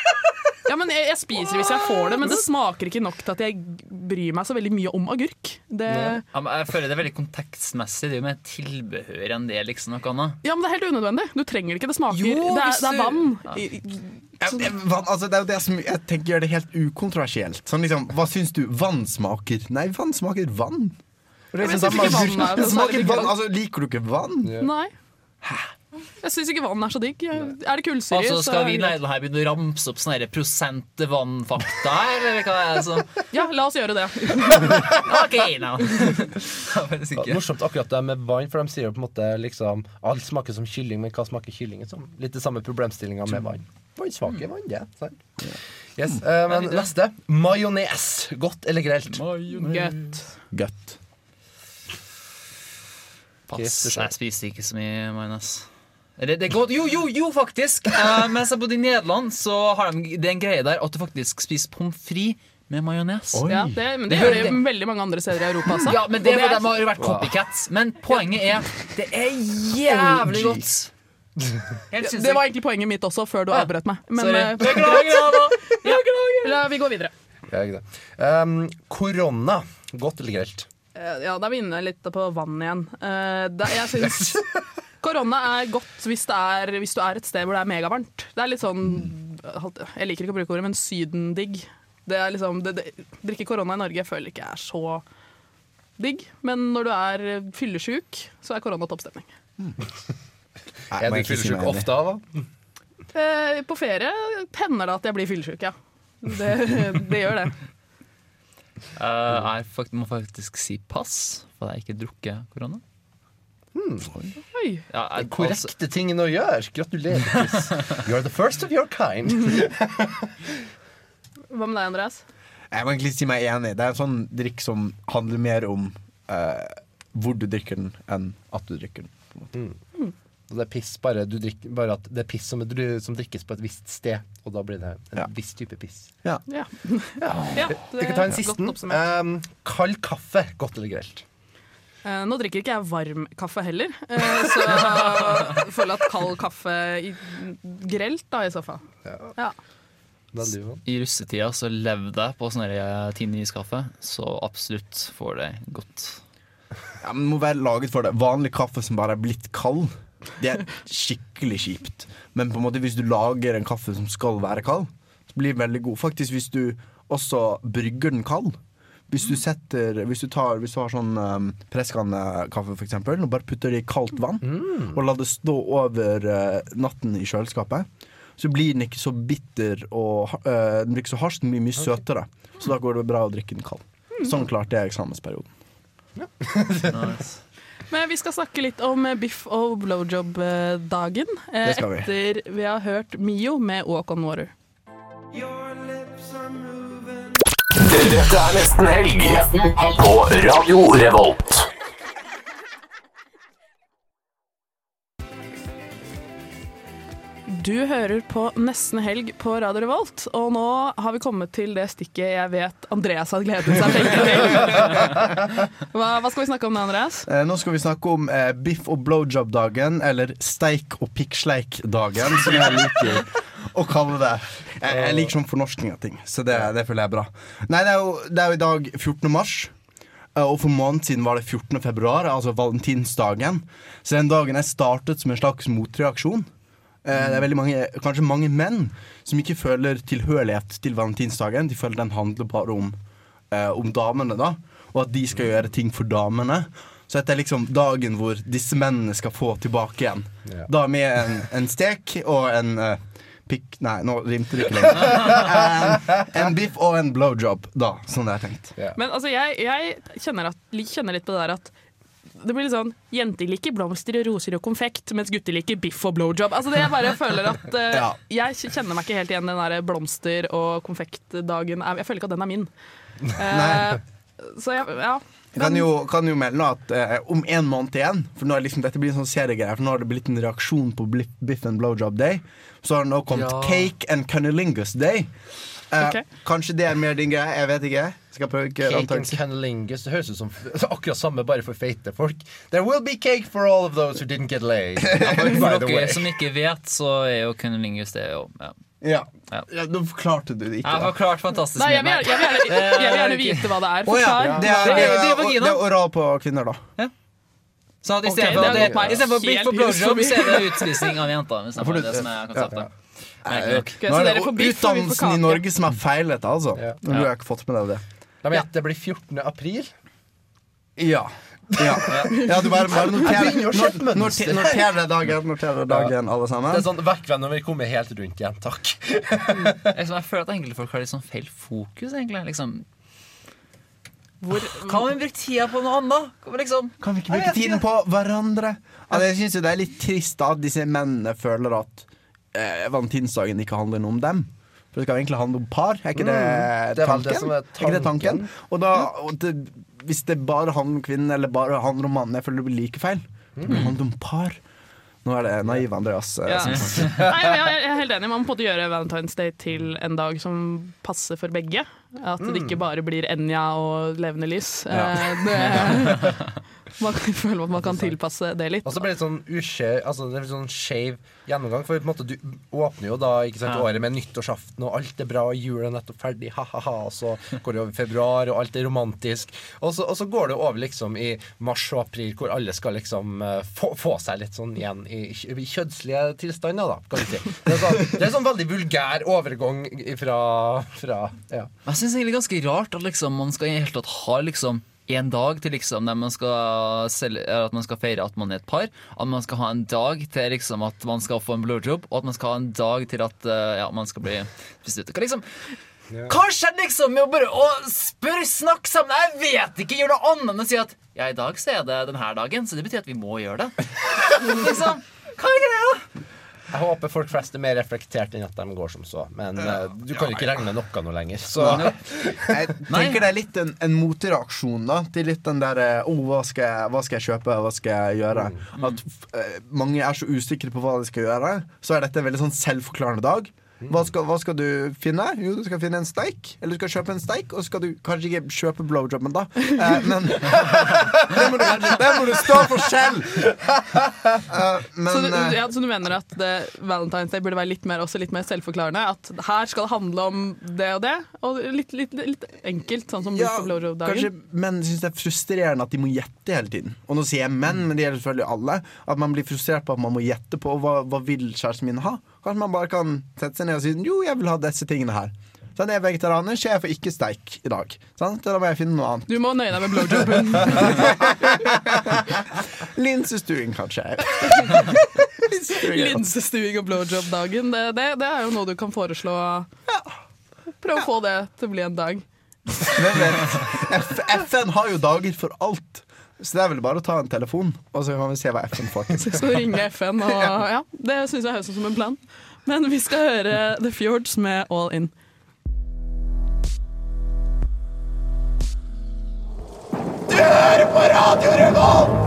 ja, men jeg, jeg spiser hvis jeg får det, men det smaker ikke nok til at jeg bryr meg så veldig mye om agurk. Det, Ja, men jeg føler det er veldig kontekstmessig. Det er jo mer tilbehør enn det liksom noe annet. ja, men det er helt unødvendig. Du trenger det ikke. Det smaker Jo, det, er, det er vann. Ja. Jeg, det, vann- altså, det er jo det som jeg tenker gjør det helt ukontroversielt. Sånn liksom, Hva syns du vann smaker? Nei, vann smaker vann. Det Ja, men sånn, vann det smaker vann. Altså, liker du ikke vann? Nei. Jeg syns ikke vann er så digg. Er det kullsyre, Altså, skal vi det her begynne å ramse opp sånne prosent vannfakta her, eller hva er det som Ja, la oss gjøre det. OK, nå. det var morsomt akkurat det med vann, for de sier jo på en måte liksom Alt smaker som kylling, men hva smaker kylling som? Litt det samme problemstillinga med vann. Vannsvake vann, det. Sant? Yes, uh, men neste. Majones. Godt eller grelt? Godt. Godt. Pass. Jeg spiser ikke så mye majones. Det, det. Jo, jo, jo, faktisk! Eh, mens jeg bodde i Nederland, så har de det er en greie der at du faktisk spiser pommes frites med majones. Ja, det, men det, Det gjør hører- de veldig mange andre steder i Europa også. Ja, men det, Og er er- de har vært copycats. Men poenget er det er jævlig godt. Helt Det var egentlig poenget mitt også, før du avbrøt meg. Men Sorry. eh, Beklager, La, vi går videre. Ja, ikke det. Um, korona. Godt eller grelt? Eh, Ja, da er vi inne litt på vann igjen. Uh, da, jeg syns korona er godt hvis, det er, hvis du er et sted hvor det er megavarmt. Det er litt sånn Jeg liker ikke å bruke ordet, men sydendigg. Det er liksom, det, det, drikke korona i Norge jeg føler ikke er så digg. Men når du er fyllesyk, så er korona toppstemning. Er du fyllesyk ofte av, da? Eh, på ferie hender det at jeg blir fyllesyk, ja. Det, det gjør det. Uh, jeg må faktisk si pass, for jeg har ikke drukket korona. Oi. Ja, jeg- Korrekte tingen å gjøre. Gratulerer, Chris. You're the first of your kind. Hva med deg, Andreas? Jeg må egentlig si meg enig. Det er en sånn drikk som handler mer om uh, hvor du drikker den, enn at du drikker den. på en måte. Og det er piss bare, du drikker, bare at det er piss som, som drikkes på et visst sted, og da blir det en viss type piss. Ja. Ja. Ja. Ja, Vi kan ta en siste. Um, kald kaffe. Godt eller grelt? Eh, nå drikker ikke jeg varm kaffe heller, eh, så jeg føler at kald kaffe grelt, da, i så fall. Ja. I russetida så levde jeg på sånn tinniskaffe, Tinn iskaffe, så absolutt får det godt. Ja, men det må være laget for det. Vanlig kaffe som bare er blitt kald, det er skikkelig kjipt. Men på en måte hvis du lager en kaffe som skal være kald, så blir den veldig god. Faktisk hvis du også brygger den kald. Hvis du setter Hvis du, tar, hvis du har sånn um, presskannekaffe for eksempel, og bare putter det i kaldt vann, og lar det stå over uh, natten i kjøleskapet, så blir den ikke så bitter og uh, den blir ikke så harsk, den blir mye søtere. Så da går det bra å drikke den kald. Sånn klarte jeg eksamensperioden. Men vi skal snakke litt om biff og blowjob-dagen. eh, vi. Etter vi har hørt Mio med Walk on Water. Dette er nesten helg på Radio Revolt. Du hører på Nesten helg på Radio Revolt, og nå har vi kommet til det stikket jeg vet Andreas har gledet seg til. Hva, hva skal vi snakke om nå, Andreas? Eh, nå skal vi snakke om eh, biff og blowjob-dagen, eller steik og pikksleik-dagen, som jeg liker å kalle det. Jeg, jeg liker sånn fornorsking av ting, så det, det føler jeg er bra. Nei, det er jo, det er jo i dag 14. mars. eh, Og for en måned siden var det 14. februar, altså valentinsdagen. Så den dagen er startet som en slags motreaksjon. Eh, Det er veldig mange, kanskje mange menn som ikke føler tilhørighet til valentinsdagen. De føler den handler bare om, eh, om damene, da. Og at de skal gjøre ting for damene. Så dette er liksom dagen hvor disse mennene skal få tilbake igjen. Ja. Da med en, en stek og en eh, pikk Nei, nå rimte det ikke lenger. en, en biff og en blowjob, da, som det er tenkt. Men altså, jeg, jeg kjenner, at, kjenner litt på det der at det blir litt sånn Jenter liker blomster og roser og konfekt, mens gutter liker biff og blowjob. Altså det Jeg bare føler at uh, Ja. Jeg kjenner meg ikke helt igjen den der blomster- og konfektdagen. Jeg føler ikke at den er min. Nei. Så jeg, ja. Jeg kan jo, kan jo melde nå at eh, om en måned igjen For nå er liksom, dette blir en sånn seriegreie For nå har det blitt en reaksjon på Bliff, Biff and Blowjob Day Så har det nå kommet Ja. Cake and Cunnilingus Day eh, Ok. Kanskje det er mer din greie, jeg vet ikke Skal prøve ikke Cake and antakelse cunnilingus. Det høres ut som akkurat samme, bare for feite folk. There will be cake for all of those who didn't get laid. For, By for the dere som ikke vet, så er jo cunnilingus det jo ja. Ja. Ja. ja, Nå forklarte du det ikke Jeg forklart fantastisk Nei, jeg vil, jeg, vil gjerne, jeg vil gjerne vite hva det er. Å ja, Forklar. det er, Det er- det er det er, det er oral på kvinner da Så at istedenfor okay, for biff og blowjob, så er det utspising av jenter. Hvis det er det som er konseptet. ja. Nå er det utdannelsen i. Norge som er feilet, altså Ja. Du har ikke fått med deg det La meg gjette, det blir 14. april. Ja Ja, ja du bare, bare noterer noter dagen, noter det dagen, alle sammen. Det er sånn, Vekk venn vi kommer helt rundt igjen. Takk. Liksom, jeg føler at enkelte folk har litt sånn feil fokus, egentlig. Liksom. Kan vi bruke tida på noe annet? Kan vi liksom Kan vi ikke bruke tiden på hverandre? Altså, jeg syns det er litt trist at disse mennene føler at eh, valentinsdagen ikke handler noe om dem. For det skal egentlig handle om par, er ikke det Mm, det er tanken? det er ikke det tanken? tanken. Og da, og det, hvis det bare han kvinnen eller bare han romanen mannen, jeg føler det blir like feil. Det bør handle om par. Nå er det naiv Andreas. eh, Ja. som. Nei, jeg jeg er helt enig. Man må gjøre Valentine's Day til en dag som passer for begge. At det ikke bare blir Enja og levende lys. Ja. Eh, Det, man føler at man kan tilpasse det litt. Og så blir det sånn uskje, altså det blir sånn skeiv gjennomgang. For på en måte, du åpner jo da ikke sant, Ja. året med nyttårsaften, og alt er bra, og julen er nettopp ferdig, ha-ha-ha. Og så går det over februar, og alt er romantisk. Og så, og så går det over liksom i mars og april, hvor alle skal liksom eh, få, få seg litt sånn igjen i, i kjødslige tilstander, da, kan du si. Det er sånn, det er sånn veldig vulgær overgang fra, fra ja. Jeg syns egentlig er ganske rart at liksom, man skal i det hele tatt ha liksom en dag til liksom, man skal, selge, at man skal feire at man er et par. At man skal ha en dag til liksom, at man skal få en blowjob, og at man skal ha en dag til at eh, ja, man skal bli spist liksom Hva skjedde liksom med å bare å spørre, snakke sammen? Jeg vet ikke! Gjør noe annet enn å si at ja, i dag så er det denne dagen, så det betyr at vi må gjøre det. liksom, hva er greia? Jeg håper folk flest er mer reflektert enn at de går som så. Men uh, du kan jo ikke regne med noe nå lenger. Så Jeg tenker det er litt en, en motreaksjon da til litt den der oh, hva, skal jeg, hva skal jeg kjøpe, hva skal jeg gjøre? At uh, mange er så usikre på hva de skal gjøre. Så er dette en veldig sånn selvforklarende dag. Hva skal, hva skal du finne? Jo, du skal finne en steik. Eller du skal kjøpe en steik, og så skal du kanskje ikke kjøpe blowjobben, da. Eh, men det må, du, det må du stå for selv! Uh, men så, du, eh, ja, så du mener at det, Valentine's Day burde være litt mer, også litt mer selvforklarende? At her skal det handle om det og det, og litt, litt, litt enkelt, sånn som Ja, ja, blowjob-dagen? Kanskje menn syns det er frustrerende at de må gjette hele tiden. Og nå sier jeg menn, men det gjelder selvfølgelig alle. At man blir frustrert på at man må gjette på hva, hva vil kjæresten min ha. Kanskje man bare kan sette seg ned og si jo, jeg vil ha disse tingene her. Sånn, jeg er vegetarianer, så jeg får ikke steik i dag. Sånn, da må jeg finne noe annet. Du må nøye deg med blowjobben. Linsestuing, kanskje. Linsestuing og blowjob-dagen, det, det, det er jo noe du kan foreslå. Prøv å få det til å bli en dag. FN har jo dager for alt. Så det er vel bare å ta en telefon, og så kan vi se hva FN får til. Så ringe FN, og ja, det syns jeg høres ut som en plan. Men vi skal høre The Fjords med All In. Du hører på Radio Revolt!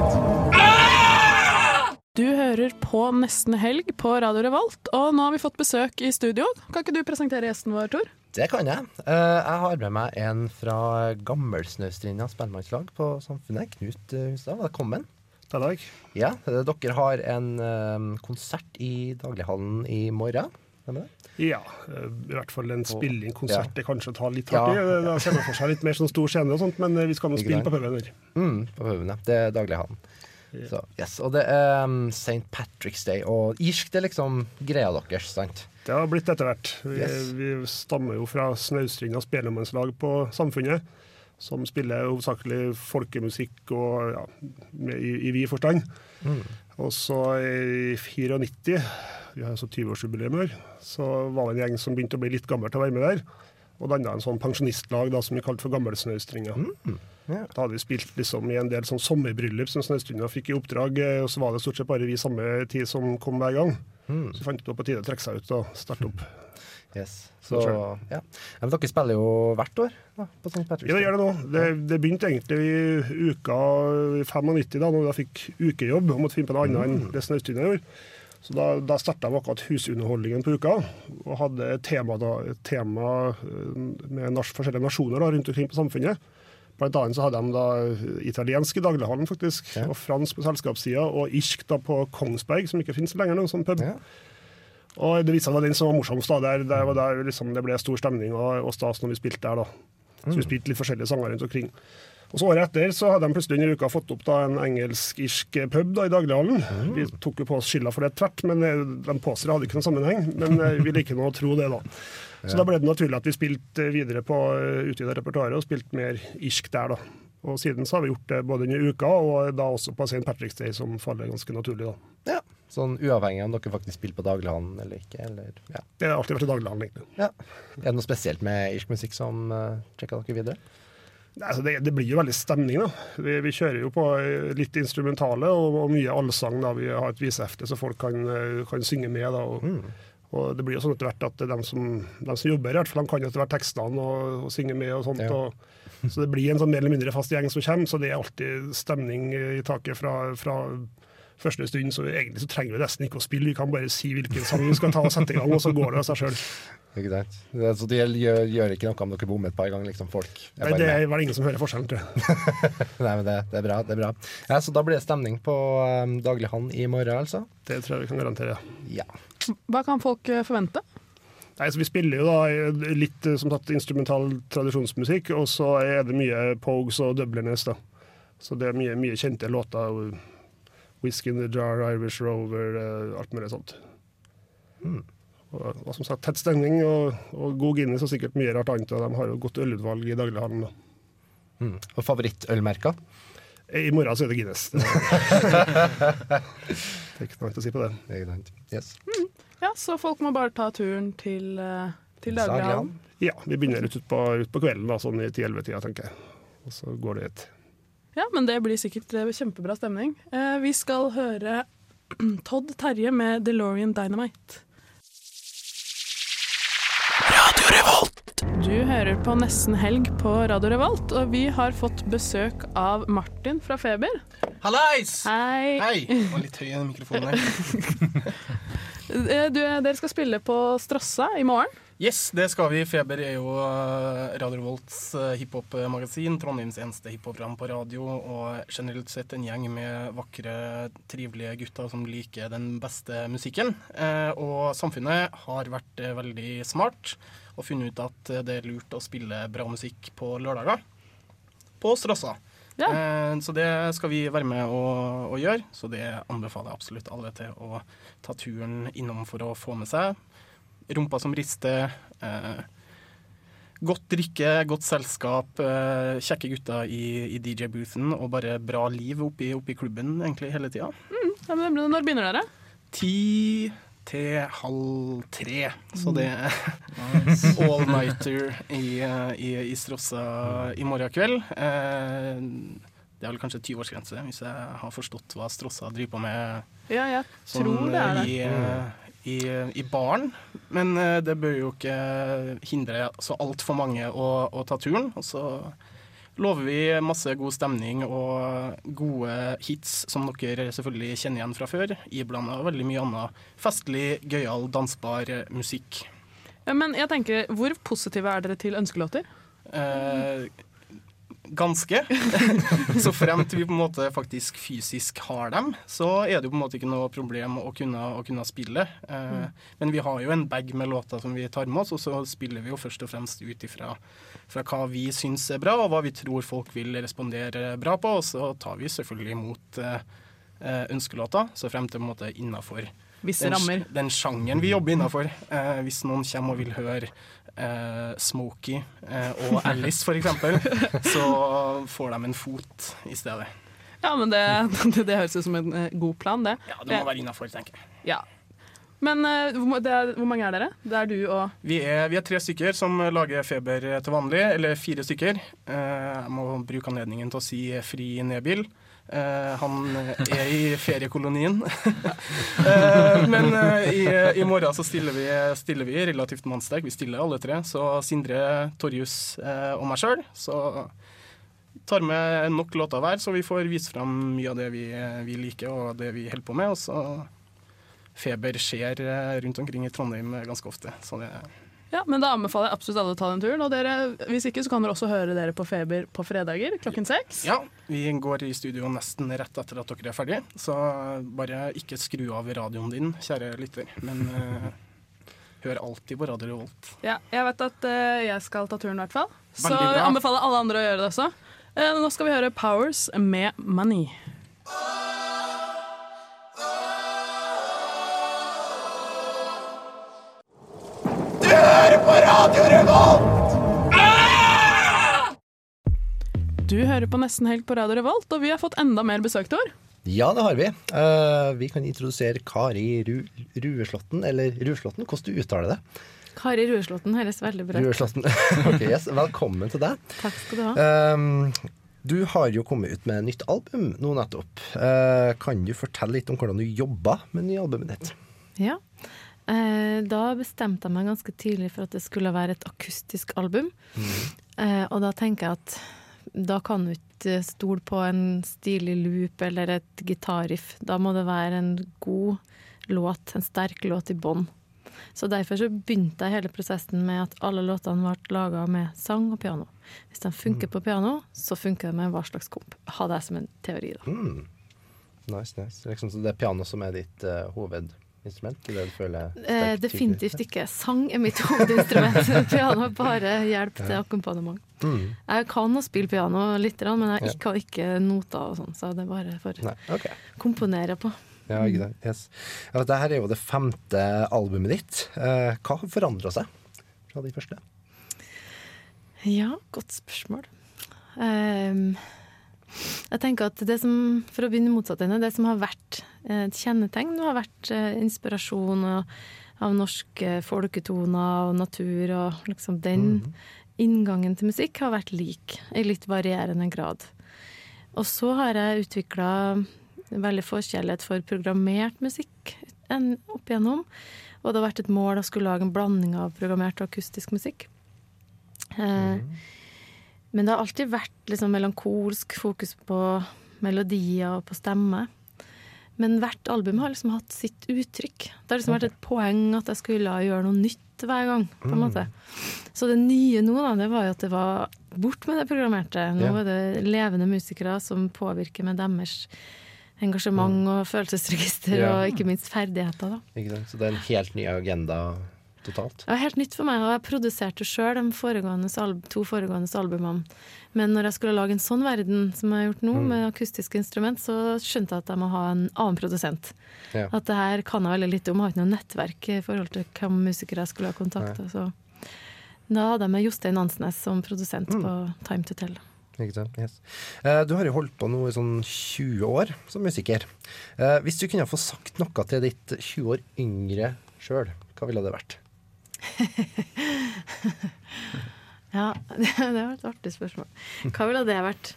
Du hører på Nesten helg på Radio Revolt, og nå har vi fått besøk i studio. Kan ikke du presentere gjesten vår, Tor? Det kan jeg. Eh, jeg har med meg en fra Gammelsnøstrinda spellemannslag på Samfunnet. Knut eh, Hustad, velkommen. Takk. Ja, eh, dere har en konsert i Daglighallen i morgen. Ja, i hvert fall en spilling. Konsert Ja. er kanskje ta litt hardt i. Ja, Da ser man for seg litt mer sånn stor scene og sånt, men vi skal nå spille på puben her. Mm, på puben, ja. Det er Daglighallen. Så, yes. Og det er um, St. Patrick's Day. Og irsk det er liksom greia deres, sant? Det har blitt etter hvert. Vi, Yes. vi stammer jo fra Snaustrinda spellemannslag på Samfunnet, som spiller hovedsakelig folkemusikk og ja, i, i vid forstand. Mm. Og så i 94, vi har altså 20-årsjubileum her, så var det en gjeng som begynte å bli litt gammel til å være med der. Og danna en sånn pensjonistlag da, som vi kalte for Gammelsnaustringa. Ja. Da hadde vi spilt liksom i en del sånn sommerbryllup som Snaustrinda fikk i oppdrag, eh, og så var det stort sett bare vi samme tid som kom hver gang. Mm. Så fant det på tide å trekke seg ut og starte opp. Yes. Så ja. Men dere spiller jo hvert år da, på St. Patrick's Ja, det gjør det nå. Det, det begynte egentlig i uka 95, da når jeg fikk ukejobb og måtte finne på noe annet enn det Snaustrinda gjorde. Så da, da starta jeg med akkurat husunderholdningen på uka, og hadde et tema, da, et tema eh, med nas forskjellige nasjoner da, rundt omkring på samfunnet. Blant annet så hadde de da italiensk i daglighallen, faktisk, og fransk på selskapssida, og irsk da på Kongsberg, som ikke finnes lenger nå, som pub. Og det viste seg at det var den som var morsomst. da, der, der var der liksom, Det ble stor stemning og, og stas når vi spilte der. da. Så vi Mm. spilte litt forskjellige sanger rundt omkring. Og så Året etter så hadde de plutselig under uka fått opp da en engelsk-irsk pub da i daglighallen. Vi tok jo på oss skylda for det tvert, men eh, de påstår det hadde ikke noen sammenheng. Men eh, vi liker nå å tro det, da. Så da ble det naturlig at vi spilte videre på uh, utvida repertoaret og spilte mer irsk der, da. Og siden så har vi gjort det både under uka og da også på St. Patrick's Day, som faller ganske naturlig. da. Ja, Sånn uavhengig om dere faktisk spiller på daglighallen eller ikke? Eller, ja. Det har alltid vært i daglighallen, egentlig. Ja. Er det noe spesielt med irsk musikk som uh, dere videre? Altså det, det blir jo veldig stemning, da. Vi, vi kjører jo på eh, litt instrumentale og, og mye allsang. da. Vi har et visehefte så folk kan, eh, kan synge med. da. Og, og det blir jo sånn etter hvert at de som, de som jobber, i hvert fall, de kan etter hvert tekstene og, og synge med og sånt. Ja. Og, så det blir en sånn mer eller mindre fast gjeng som kommer, så det er alltid stemning i taket fra, fra første stund. Så egentlig så trenger vi nesten ikke å spille, vi kan bare si hvilken sang vi skal ta og sette i gang, og så går det av seg sjøl. Ikke sant? Det, så det gjør, gjør ikke noe om dere bommer et par ganger, liksom. Folk Nei, det er vel ingen som hører forskjellen, tror jeg. Nei, men det, det er bra. det er bra. Ja, Så da blir det stemning på um, Daglighavn i morgen, altså? Det tror jeg vi kan garantere. Ja. Hva kan folk eh, forvente? Nei, så Vi spiller jo da litt eh, som sagt, instrumental tradisjonsmusikk, og så er det mye pogues og dubliners. da. Så det er mye, mye kjente låter. Whisky in the Jar, Irish Rover, eh, alt mulig sånt. Og, og som sagt, tett stemning og, og god Guinness og sikkert mye rart annet. og De har jo godt ølutvalg i daglighandelen. da. Mm. Og favorittølmerker? I morgen så er det Guinness. Det, er ikke noe annet å si på det. Det yes. mm. Ja, Så folk må bare ta turen til, eh, til Daglighallen. Ja, vi begynner litt utpå ut på kvelden, da, sånn i 10-11-tida, tenker jeg. Og så går det ut. Ja, men det blir sikkert eh, kjempebra stemning. Eh, vi skal høre Todd Terje med DeLorean Dynamite. Du hører på Nesten helg på Radio Revolt, og vi har fått besøk av Martin fra Feber. Hallais! Hei! Hei! Det var litt høy i mikrofonen her. Eh, Du, dere skal spille på Strossa i morgen. Yes, det skal vi. Feber er jo eh, Radio Revolts eh, hiphop-magasin. Trondheims eneste hiphop-program på radio. Og generelt sett en gjeng med vakre, trivelige gutter som liker den beste musikken. Eh, Og samfunnet har vært veldig smart og funnet ut at det er lurt å spille bra musikk på lørdager. På Strossa. Eh, Så det skal vi være med å, å gjøre. Så det anbefaler jeg absolutt alle til å ta turen innom for å få med seg. Rumpa som rister. Eh, godt drikke, godt selskap, eh, kjekke gutter i, i DJ-boothen og bare bra liv oppi, oppi klubben egentlig hele tida. Mm, ja, Når begynner dere? Ti til halv tre. Så det er all-nighter i, i, i Strossa i morgen kveld. Eh, det er vel kanskje 20-årsgrense, hvis jeg har forstått hva Strossa driver på med Ja, jeg sånn, det er det. i, eh, i, i baren. Men eh, det bør jo ikke hindre så altfor mange å, å ta turen. Og så lover vi masse god stemning og gode hits som dere selvfølgelig kjenner igjen fra før. Iblanda veldig mye annet festlig, gøyal, dansbar musikk. Men jeg tenker, Hvor positive er dere til ønskelåter? Eh, ganske. så fremt vi på en måte faktisk fysisk har dem, så er det jo på en måte ikke noe problem å kunne, å kunne spille. Eh, Men vi har jo en bag med låter som vi tar med oss, og så spiller vi jo først og fremst ut ifra fra hva vi syns er bra, og hva vi tror folk vil respondere bra på. Og så tar vi selvfølgelig imot eh, eh, ønskelåter, så frem til på en måte innafor den, den sjangeren vi jobber innafor. Eh, hvis noen kommer og vil høre eh, Smokey eh, og Alice, eksempel, så får de en fot i stedet. Ja, men det, det, det høres ut som en god plan, det. Ja, det må være innafor, tenker jeg. Ja. Men uh, hvor, er, hvor mange er dere? Det er du og Vi er, vi er tre stykker som lager Feber til vanlig, eller fire stykker. Uh, jeg må bruke anledningen til å si Fri Nebil. Uh, han er i feriekolonien. men i, i morgen så stiller vi, stiller vi relativt mannsterk. Vi stiller alle tre. Så Sindre, Torjus og meg sjøl. Så tar med nok låter hver, så vi får vise fram mye av det vi, vi liker og det vi holder på med. Og så Feber skjer eh, rundt omkring i Trondheim ganske ofte. Så det Ja, men da anbefaler jeg absolutt alle å ta den turen. Og dere, hvis ikke, så kan dere også høre dere på Feber på fredager klokken seks. Ja, vi går i studio nesten rett etter at dere er ferdig, så bare ikke skru av radioen din, kjære lytter. Men uh, hør alltid på Radio Revolt. Ja, jeg vet at uh, jeg skal ta turen i hvert fall. Så jeg anbefaler alle andre å gjøre det også. Uh, nå skal vi høre Powers med Money. Du hører på Radio Revolt! Du hører på Nesten Helg på Radio Revolt, og vi har fått enda mer besøk til år. Ja, det har vi. Uh, vi kan introdusere Kari Ru Rueslåtten, eller Rueslåtten, hvordan du uttaler det. Kari Rueslåtten høres veldig bra ut. okay, yes. Velkommen til deg. Takk skal du ha. Um, du har jo kommet ut med nytt album nå nettopp. Uh, kan du fortelle litt om hvordan du jobba med det nye albumet ditt? Ja. Eh, da bestemte jeg meg ganske tidlig for at det skulle være et akustisk album. Eh, og da tenker jeg at da kan du ikke stole på en stilig loop eller et gitarriff. Da må det være en god låt, en sterk låt i bånn. Så derfor så begynte jeg hele prosessen med at alle låtene ble laga med sang og piano. Hvis de funker på piano, så funker det med hva slags komp. Ha det som en teori, da. Mm. Nice, nice. Liksom, så det er piano som er ditt uh, hovedinstrument? Det, du Eh, definitivt ikke. Sang er mitt hovedinstrument. piano er bare hjelp til akkompagnement. Mm. Jeg kan å spille piano litt, men jeg kan ikke noter og sånn, så det er bare for å okay. komponere på. Ja, ikke det. Yes. Ja, Dette er jo det femte albumet ditt. Eh, hva har forandra seg fra de første? Ja, godt spørsmål. Ehm, jeg tenker at det som, for å begynne motsatt ende, det som har vært eh, et kjennetegn, det har vært eh, inspirasjon av, av norske folketoner og natur, og liksom den inngangen til musikk har vært lik, i litt varierende grad. Og så har jeg utvikla veldig forkjærlighet for programmert musikk en- opp igjennom. Og det har vært et mål å skulle lage en blanding av programmert og akustisk musikk. Eh, Men det har alltid vært liksom melankolsk fokus på melodier og på stemme. Men hvert album har liksom hatt sitt uttrykk. Det har liksom vært et poeng at jeg skulle gjøre noe nytt hver gang. på en Mm. Så det nye nå da, det var jo at det var bort med det programmerte. Nå yeah. er det levende musikere som påvirker med deres engasjement og følelsesregister yeah. og ikke minst ferdigheter. da. Ikke sant? Så det er en helt ny agenda totalt. Var helt nytt for meg, og jeg produserte sjøl de foregående to foregående albumene. Men når jeg skulle lage en sånn verden som jeg har gjort nå, Mm. med akustiske instrument, så skjønte jeg at jeg må ha en annen produsent. Ja. At det her kan jeg veldig lite om, jeg har ikke noe nettverk i forhold til hvem musikere jeg skulle ha kontakta. Så da hadde jeg med Jostein Ansnes som produsent Mm. på Time to Tell. Yes. Eh, du har jo holdt på nå i sånn 20 år som musiker. Eh, hvis du kunne få sagt noe til ditt 20 år yngre sjøl, hva ville det vært? Ja, det, det var et artig spørsmål. Hva ville det vært?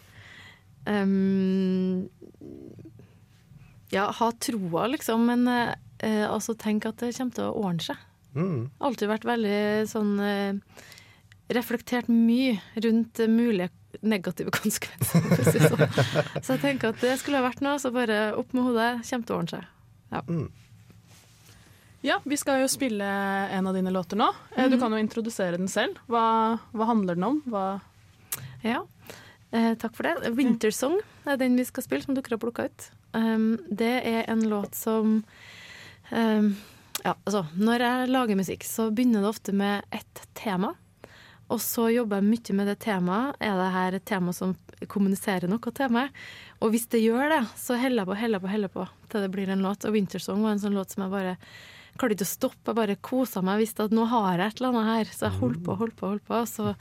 Um, ja, ha troa, liksom, men uh, altså tenk at det kommer til å ordne seg. Mm. Alltid vært veldig sånn uh, Reflektert mye rundt eh, mulige negative konsekvenser. sånn. Så jeg tenker at det skulle ha vært noe, så bare opp med hodet, kommer til å ordne seg. Ja. Ja, vi skal jo spille en av dine låter nå. Mm. Du kan jo introdusere den selv. Hva, hva handler den om? Hva Ja, eh, takk for det. 'Wintersong' er den vi skal spille, som dere har plukka ut. Um, det er en låt som um, Ja, altså, når jeg lager musikk, så begynner det ofte med ett tema. Og så jobber jeg mye med det temaet. Er det her et tema som kommuniserer noe til meg? Og hvis det gjør det, så heller jeg på, heller på, heller på til det blir en låt. Og 'Wintersong' var en sånn låt som jeg bare klarte ikke å stoppe. Jeg bare kosa meg. Jeg visste at nå har jeg et eller annet her. Så jeg holdt på, holdt på, holdt på. Så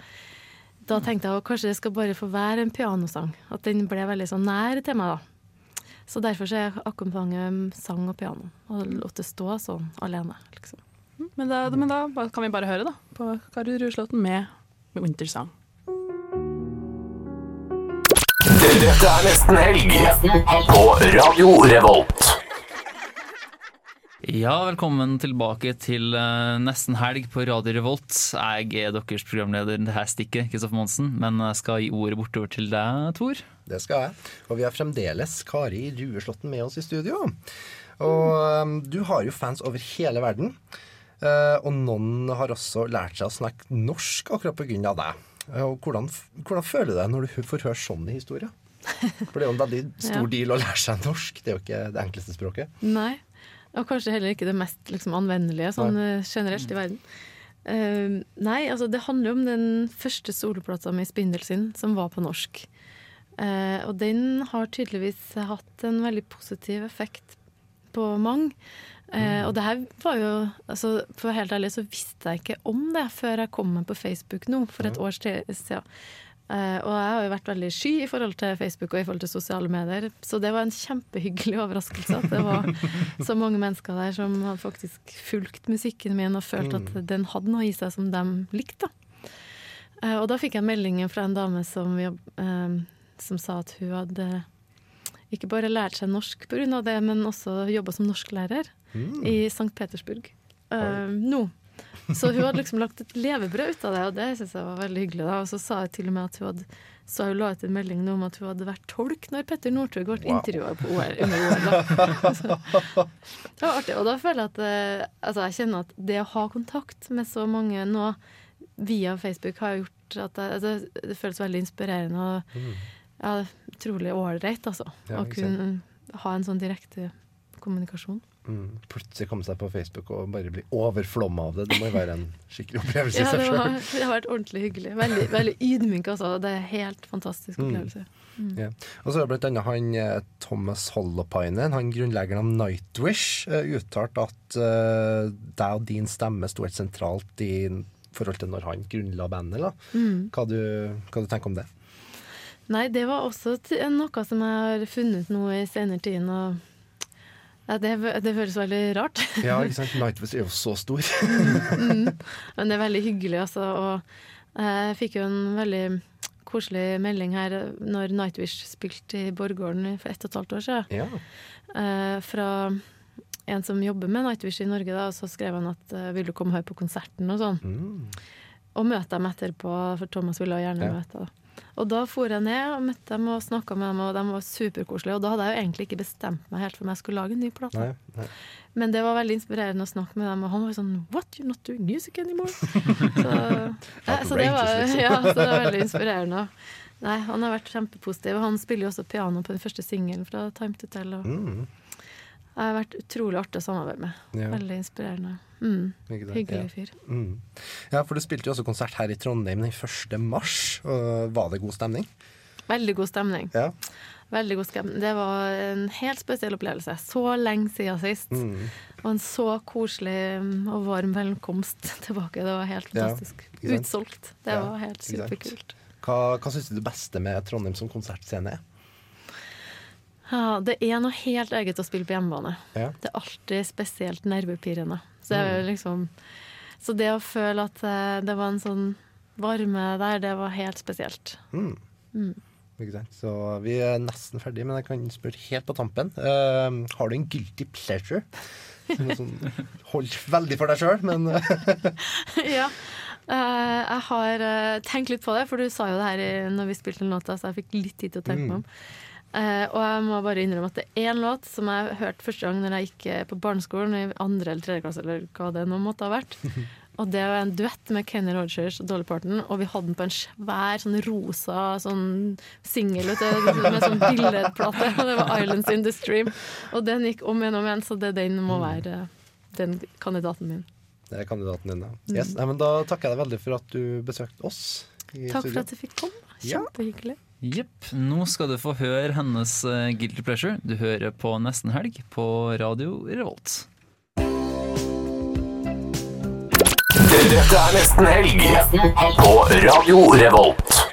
da tenkte jeg at kanskje det skal bare få være en pianosang. At den ble veldig sånn nær til meg, da. Så derfor så er akkompagner sang og piano. Og lot det stå sånn alene, liksom. Men da, men da kan vi bare høre da, på Kari Ruslåtten med, med Wintersang. Dette er nesten helg på Radio Revolt. Ja, velkommen tilbake til eh, nesten helg på Radio Revolt. Jeg er deres programleder det her stikket, Kristoffer Monsen, men jeg skal gi ordet bortover til deg, Tor. Det skal jeg. Og vi har fremdeles Kari Rueslåtten med oss i studio. Og um, du har jo fans over hele verden. Eh, og noen har også lært seg å snakke norsk akkurat pga. deg. Eh, og hvordan, hvordan føler du deg når du får høre sånne historier? For det er jo en veldig stor Ja. deal å lære seg norsk. Det er jo ikke det enkleste språket. Nei. Og kanskje heller ikke det mest liksom, anvendelige sånn eh, generelt i verden. Uh, nei, altså det handler jo om den første soloplata med Spindel sin, som var på norsk. Uh, og den har tydeligvis hatt en veldig positiv effekt på mange. Eh, og det her var jo altså, For å være helt ærlig så visste jeg ikke om det før jeg kom meg på Facebook nå, for et tid siden. Eh, og jeg har jo vært veldig sky i forhold til Facebook og i forhold til sosiale medier, så det var en kjempehyggelig overraskelse at det var så mange mennesker der som hadde faktisk fulgt musikken min og følt at Mm. den hadde noe i seg som de likte. Eh, og da fikk jeg meldingen fra en dame som, eh, som sa at hun hadde ikke bare lært seg norsk pga. det, men også jobba som norsklærer Mm. i St. Petersburg Uh, nå. Så hun hadde liksom lagt et levebrød ut av det, og det syns jeg var veldig hyggelig. da. Og så sa jeg til og med at hun hadde så hun la ut en melding om at hun hadde vært tolk når Petter Northug ble Wow. intervjua. Under OL. Det var artig. Og da føler jeg at eh, altså jeg kjenner at det å ha kontakt med så mange nå via Facebook har gjort at jeg, altså, det føles veldig inspirerende og Mm. ja, utrolig ålreit, altså. Ja, å kunne ha en sånn direkte kommunikasjon. Mm. Plutselig komme seg på Facebook og bare bli overflomma av det. Det må jo være en skikkelig opplevelse i Ja, seg det, sjøl. det har vært ordentlig hyggelig. Veldig, veldig ydmyk, altså. Det er en helt fantastisk Mm. opplevelse. Mm. Ja. Og så er det blant annet han eh, Thomas Holopainen, han grunnleggeren av Nightwish, eh, uttalt at uh, deg og din stemme sto helt sentralt i forhold til når han grunnla bandet. Da. Mm. Hva, du, hva du tenker om det? Nei, det var også noe som jeg har funnet nå i senere tid. Og ja, det, det føles veldig rart. Ja, ikke sant? Nightwish er jo så stor. mm. Men det er veldig hyggelig, altså. Og jeg fikk jo en veldig koselig melding her når Nightwish spilte i Borggården for ett og et halvt år siden. Ja. Eh, fra en som jobber med Nightwish i Norge, da, og så skrev han at eh, vil du komme her på konserten og sånn. Og møte dem etterpå, for Thomas ville gjerne Ja. møte. Da. Og da for jeg ned og møtte dem og snakka med dem, og de var superkoselige. Og da hadde jeg jo egentlig ikke bestemt meg helt for om jeg skulle lage en ny plate. Nei, nei. Men det var veldig inspirerende å snakke med dem, og han var jo sånn What, you're not doing music anymore? så, ja, så, det var, liksom. ja, så det var veldig inspirerende. Nei, han har vært kjempepositiv. og Han spiller jo også piano på den første singelen fra Time to Tell. Og Mm. Det har vært utrolig artig å samarbeide med. Ja. Veldig inspirerende. Mm. Hyggelig Ja. fyr. Mm. Ja, for du spilte jo også konsert her i Trondheim den 1. mars. Og var det god stemning? Veldig god stemning. Ja. Veldig god stemning. Det var en helt spesiell opplevelse. Så lenge siden sist. Mm. Og en så koselig og varm velkomst tilbake. Det var helt fantastisk. Utsolgt. Det var helt superkult. Hva, hva syns du det beste med Trondheim som konsertscene er? Ja, det er noe helt eget å spille på hjemmebane. Ja. Det er alltid spesielt nervepirrende. Så, Mm. liksom, så det å føle at eh, det var en sånn varme der, det var helt spesielt. Mm. Mm. Så vi er nesten ferdige, men jeg kan spørre helt på tampen. Uh, har du en guilty pleasure? Som sånn, hold veldig for deg sjøl, men ja. Uh, jeg har uh, tenkt litt på det, for du sa jo det her i, når vi spilte den låta, så jeg fikk litt tid til å tenke Mm. meg om. Eh, og jeg må bare innrømme at det er en låt som jeg hørte første gang når jeg gikk eh, på barneskolen, i andre eller tredje klasse, eller hva det nå måtte ha vært. Og det var en duett med Kenny Rogers og Dolly Parton, og vi hadde den på en svær sånn rosa sånn singel med sånn billedplate. Og det var 'Islands in the Stream'. Og den gikk om igjen og om igjen, så det, den må være eh, den kandidaten min. det er kandidaten din, da. Mm. Yes. Nei, men da takker jeg deg veldig for at du besøkte oss. Takk studio. for at du fikk komme. Ja. Jepp. Nå skal du få høre hennes eh, Guilty Pleasure. Du hører på Nesten Helg på Radio Revolt. Dette er nesten helg på Radio Revolt.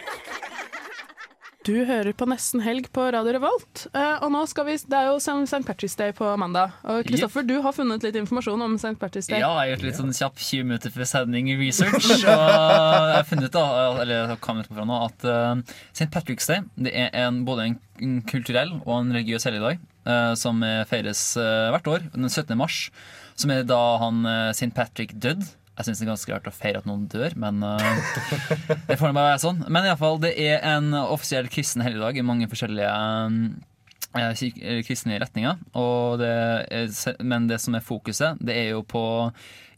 Du hører på Nesten helg på Radio Revolt. Eh, og nå skal vi, Det er jo St. Patrick's Day på mandag. Og Kristoffer, du har funnet litt informasjon om St. Patrick's Day. Ja, jeg har gjort litt sånn kjapp 20 minutter før sending research. Og jeg har funnet da, eller jeg kan fra nå, at uh, St. Patrick's Day det er en, både en, kulturell og en religiøs helligdag uh, som eh, feires uh, hvert år, den 17. mars. Som er da han uh, St. Patrick døde. Jeg syns det er ganske rart å feire at noen dør, men uh, det får bare være sånn. Men iallfall, det er en offisiell kristen helligdag i mange forskjellige uh, kristne retninger. Det er, men det som er fokuset, det er jo på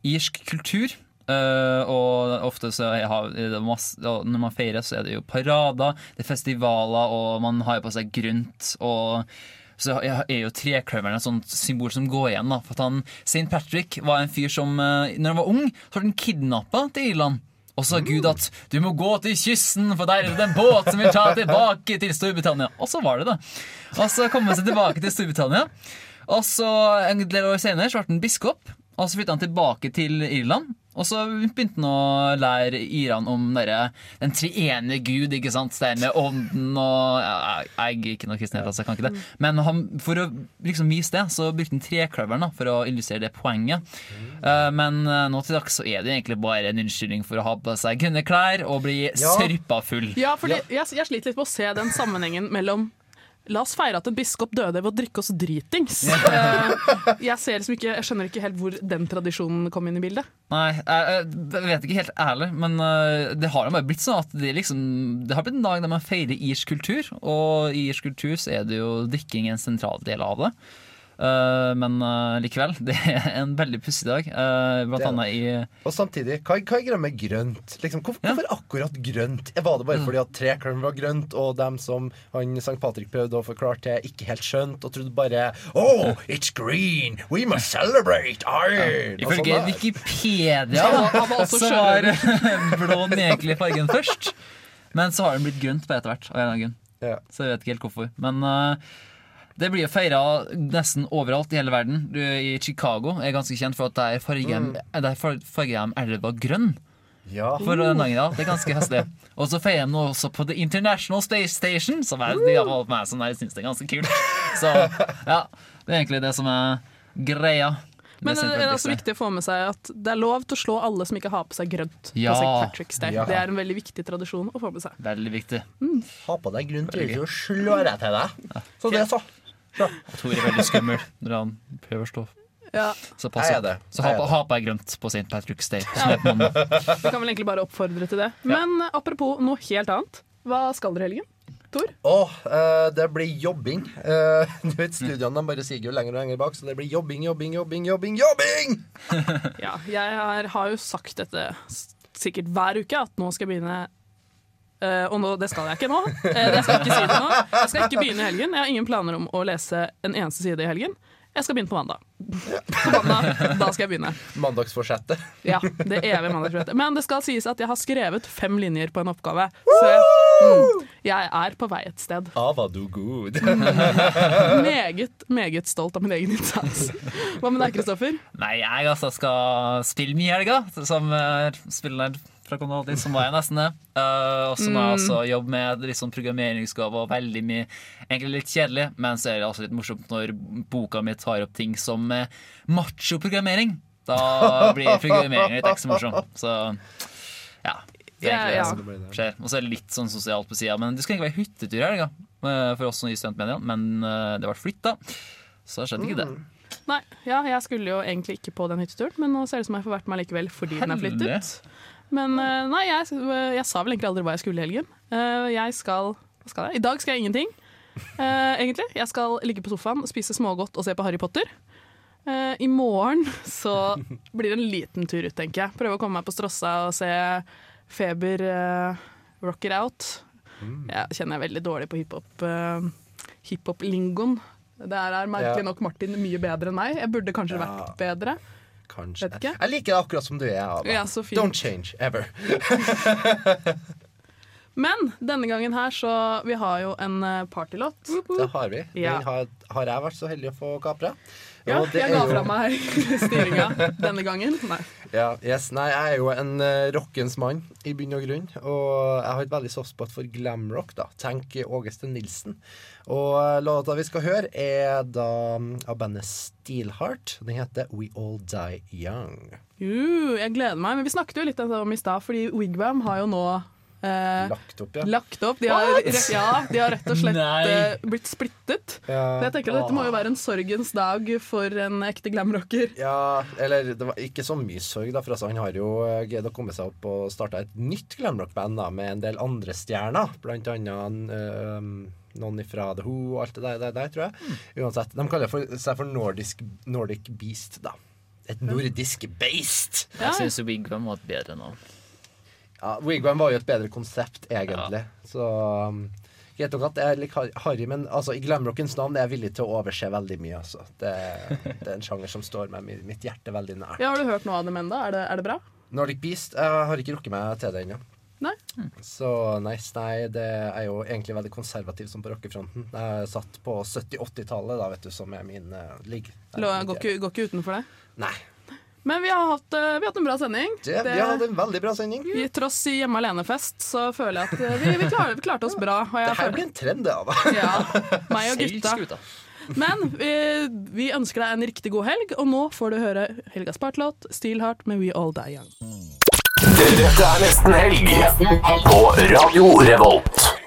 irsk kultur. Uh, og ofte så har- masse, når man feirer, så er det jo parader, det er festivaler, og man har jo på seg grønt. og så er jo trekløveren et sånt symbol som går igjen. da For at han, St. Patrick var en fyr som eh, Når han var ung, så ble han kidnappa til Irland. Og så sa Gud at du må gå til kysten, for der er det en båt som vil ta tilbake til Storbritannia. Og så var det det. Og så kom han seg tilbake til Storbritannia. Og så En del år senere så ble han biskop, og så flytta han tilbake til Irland. Og så begynte han å lære Iran om der, den treene gud, ikke sant. Det med ånden og ja, Jeg er ikke noe kristen, i det hele tatt, så jeg kan ikke det. Men han, for å liksom vise det, så brukte han trekløveren da, for å illustrere det poenget. Uh, men eh, nå til dags så er det egentlig bare en unnskyldning for å ha på seg grønne klær og bli Ja. sørpa full. Ja, fordi jeg, jeg sliter litt med å se den sammenhengen mellom La oss feire at en biskop døde ved å drikke oss dritings. Eh, jeg, ser liksom ikke, jeg skjønner ikke helt hvor den tradisjonen kom inn i bildet. Nei, jeg, jeg vet ikke helt ærlig, men øh, det har jo bare blitt sånn at det, liksom, det har blitt en dag der man feirer irsk kultur, og i irsk kultur så er det jo drikking en sentral del av det. Øh, men øh, likevel, det er en veldig pussig dag. øh, blant annet i Og samtidig, hva, hva er greia med grønt? Liksom, hvorfor, hvorfor akkurat grønt? Var det bare fordi at trekløveren var grønt, og dem som han St. Patrick prøvde å forklare til, ikke helt skjønt, og trodde bare Oh, it's green! We must celebrate! Aye! Noe Ifølge. Wikipedia så var blå den egentlige fargen først. Men så har den blitt grønt på etter hvert. Grunn. Så jeg vet ikke helt hvorfor. Men øh, det blir jo feira nesten overalt i hele verden. Du, I Chicago er ganske kjent for at der farger Mm. de- farger de elva grønn. Ja. For den dagen, ja. Det er ganske heslig. Og så feirer de nå også på The International Space Station, som er de har valgt meg som jeg syns er ganske kult. Så ja, det er egentlig det som er greia. Men det er også viktig å få med seg at det er lov til å slå alle som ikke har på seg grønt Ja. på St. Day. Ja. Det er en veldig viktig tradisjon å få med seg. Veldig viktig. Ha på deg grønt så slår jeg til deg. Så det, så. Tor er veldig skummel når han prøver å stå. Ja. Så pass opp. det. Så ha ha på deg grønt på St. Patrick's Day. På mandag. Vi kan vel egentlig bare oppfordre til det. Men ja. apropos noe helt annet. Hva skal dere i helgen? Åh, eh, det blir jobbing. Eh, du vet, Studiene de bare siger jo lenger og lenger bak, så det blir jobbing, jobbing, jobbing, jobbing! jobbing! Ja, jeg har, har jo sagt dette sikkert hver uke, at nå skal jeg begynne eh, og nå, det skal jeg ikke nå. Uh, jeg skal ikke si det nå. Jeg skal ikke begynne i helgen. Jeg har ingen planer om å lese en eneste side i helgen. Jeg skal begynne på mandag. På mandag, Da skal jeg begynne. Mandagsforsettet. Ja, det evige mandagsforsettet. Men det skal sies at jeg har skrevet fem linjer på en oppgave. Så jeg, mm, jeg er på vei et sted. Ah, var du god. Meget, meget stolt av min egen innsats. Hva med deg, Kristoffer? Nei, jeg altså skal spille mye i helga, som uh, spiller fra Konradi, som var jeg nesten det. Uh, og så må jeg Mm. også jobbe med litt sånn programmeringsgave og veldig mye Egentlig litt kjedelig, men så er det altså litt morsomt når boka mi tar opp ting som uh, macho-programmering. Da blir programmeringen litt ekstra morsom. Så ja. Det er egentlig det som skjer. Og så er det litt sånn sosialt på sida. Men det skal egentlig være hyttetur i helga uh, for oss som i studentmedia, men det ble flytta. Så skjedde ikke det. Nei, ja, jeg skulle jo egentlig ikke på den hytteturen, men nå ser det ut som jeg får vært med likevel fordi den er flyttet. Men eh, nei, jeg, jeg sa vel egentlig aldri hva jeg skulle i helgen. Eh, jeg skal skal jeg? I dag skal jeg ingenting, eh, egentlig. Jeg skal ligge på sofaen, spise smågodt og se på Harry Potter. Eh, I morgen så blir det en liten tur ut, tenker jeg. Prøve å komme meg på Strossa og se Feber uh, rock it out. Jeg kjenner jeg veldig dårlig på hiphop. Uh, Hiphop-lingoen. Der er merkelig nok Martin mye bedre enn meg. Jeg burde kanskje vært bedre. Kanskje. Jeg liker det akkurat som du er. Ada. Ja, så fint. Don't change ever. Men denne gangen her, så Vi har jo en eh, partylåt. Det har vi. Ja. Den har, har jeg vært så heldig å få kapra. Ja, Og det jeg er ga jo- fra meg styringa denne gangen. Nei. Ja, yes, nei, jeg er jo en uh, rockens mann i bunn og grunn. Og jeg har et veldig soft spot for glamrock. da Tenk Ågeste Nilsen. Og uh, låta vi skal høre, er da um, av bandet Steelheart. Den heter We All Die Young. Uh, jeg gleder meg. Men vi snakket jo litt om i stad, fordi Wigwam har jo nå eh, Lagt opp, ja. lagt opp. De har, ja, de har rett og slett eh, blitt splittet. Ja. Jeg tenker at Dette må jo være en sorgens dag for en ekte glamrocker. Ja, eller det var ikke så mye sorg, da, for altså, han har jo uh, greid å komme seg opp og starta et nytt glamrockband med en del andre stjerner. Blant annet um, noen fra The Who og alt det der, der, der tror jeg. Uansett, De kaller for, seg for Nordisk, Nordic Beast, da. Et nordisk beist. Jeg syns Wigwam var et bedre navn. Ja, Wigwam var jo et bedre konsept, egentlig. Så um, Greit nok at jeg er har- harry, men altså, i glamrockens navn er jeg villig til å overse veldig mye. Altså. Det, det er en sjanger som står meg mitt hjerte veldig nært. Ja, har du hørt noe av dem ennå? Er, er det bra? Nordic Beast jeg har ikke rukket meg til det ennå. Nei. Så nice, nei, det er jo egentlig veldig konservativ som på rockefronten. Jeg satt på 70-80-tallet, da, vet du, som er min uh, ligg. Går går ikke utenfor det? Nei. Men vi har hatt, eh, vi har hatt en bra sending. Det, vi har hatt en veldig bra sending. I tross i hjemme alene-fest så føler jeg at eh, vi, vi, klarer, vi klarte oss bra. Og jeg Det her blir en trend, det. Ava. Ja, meg og gutta. Men vi, vi ønsker deg en riktig god helg, og nå får du høre Helgas partlåt 'Steelheart' med We All Die Young. Dette er nesten helg på Radio Revolt.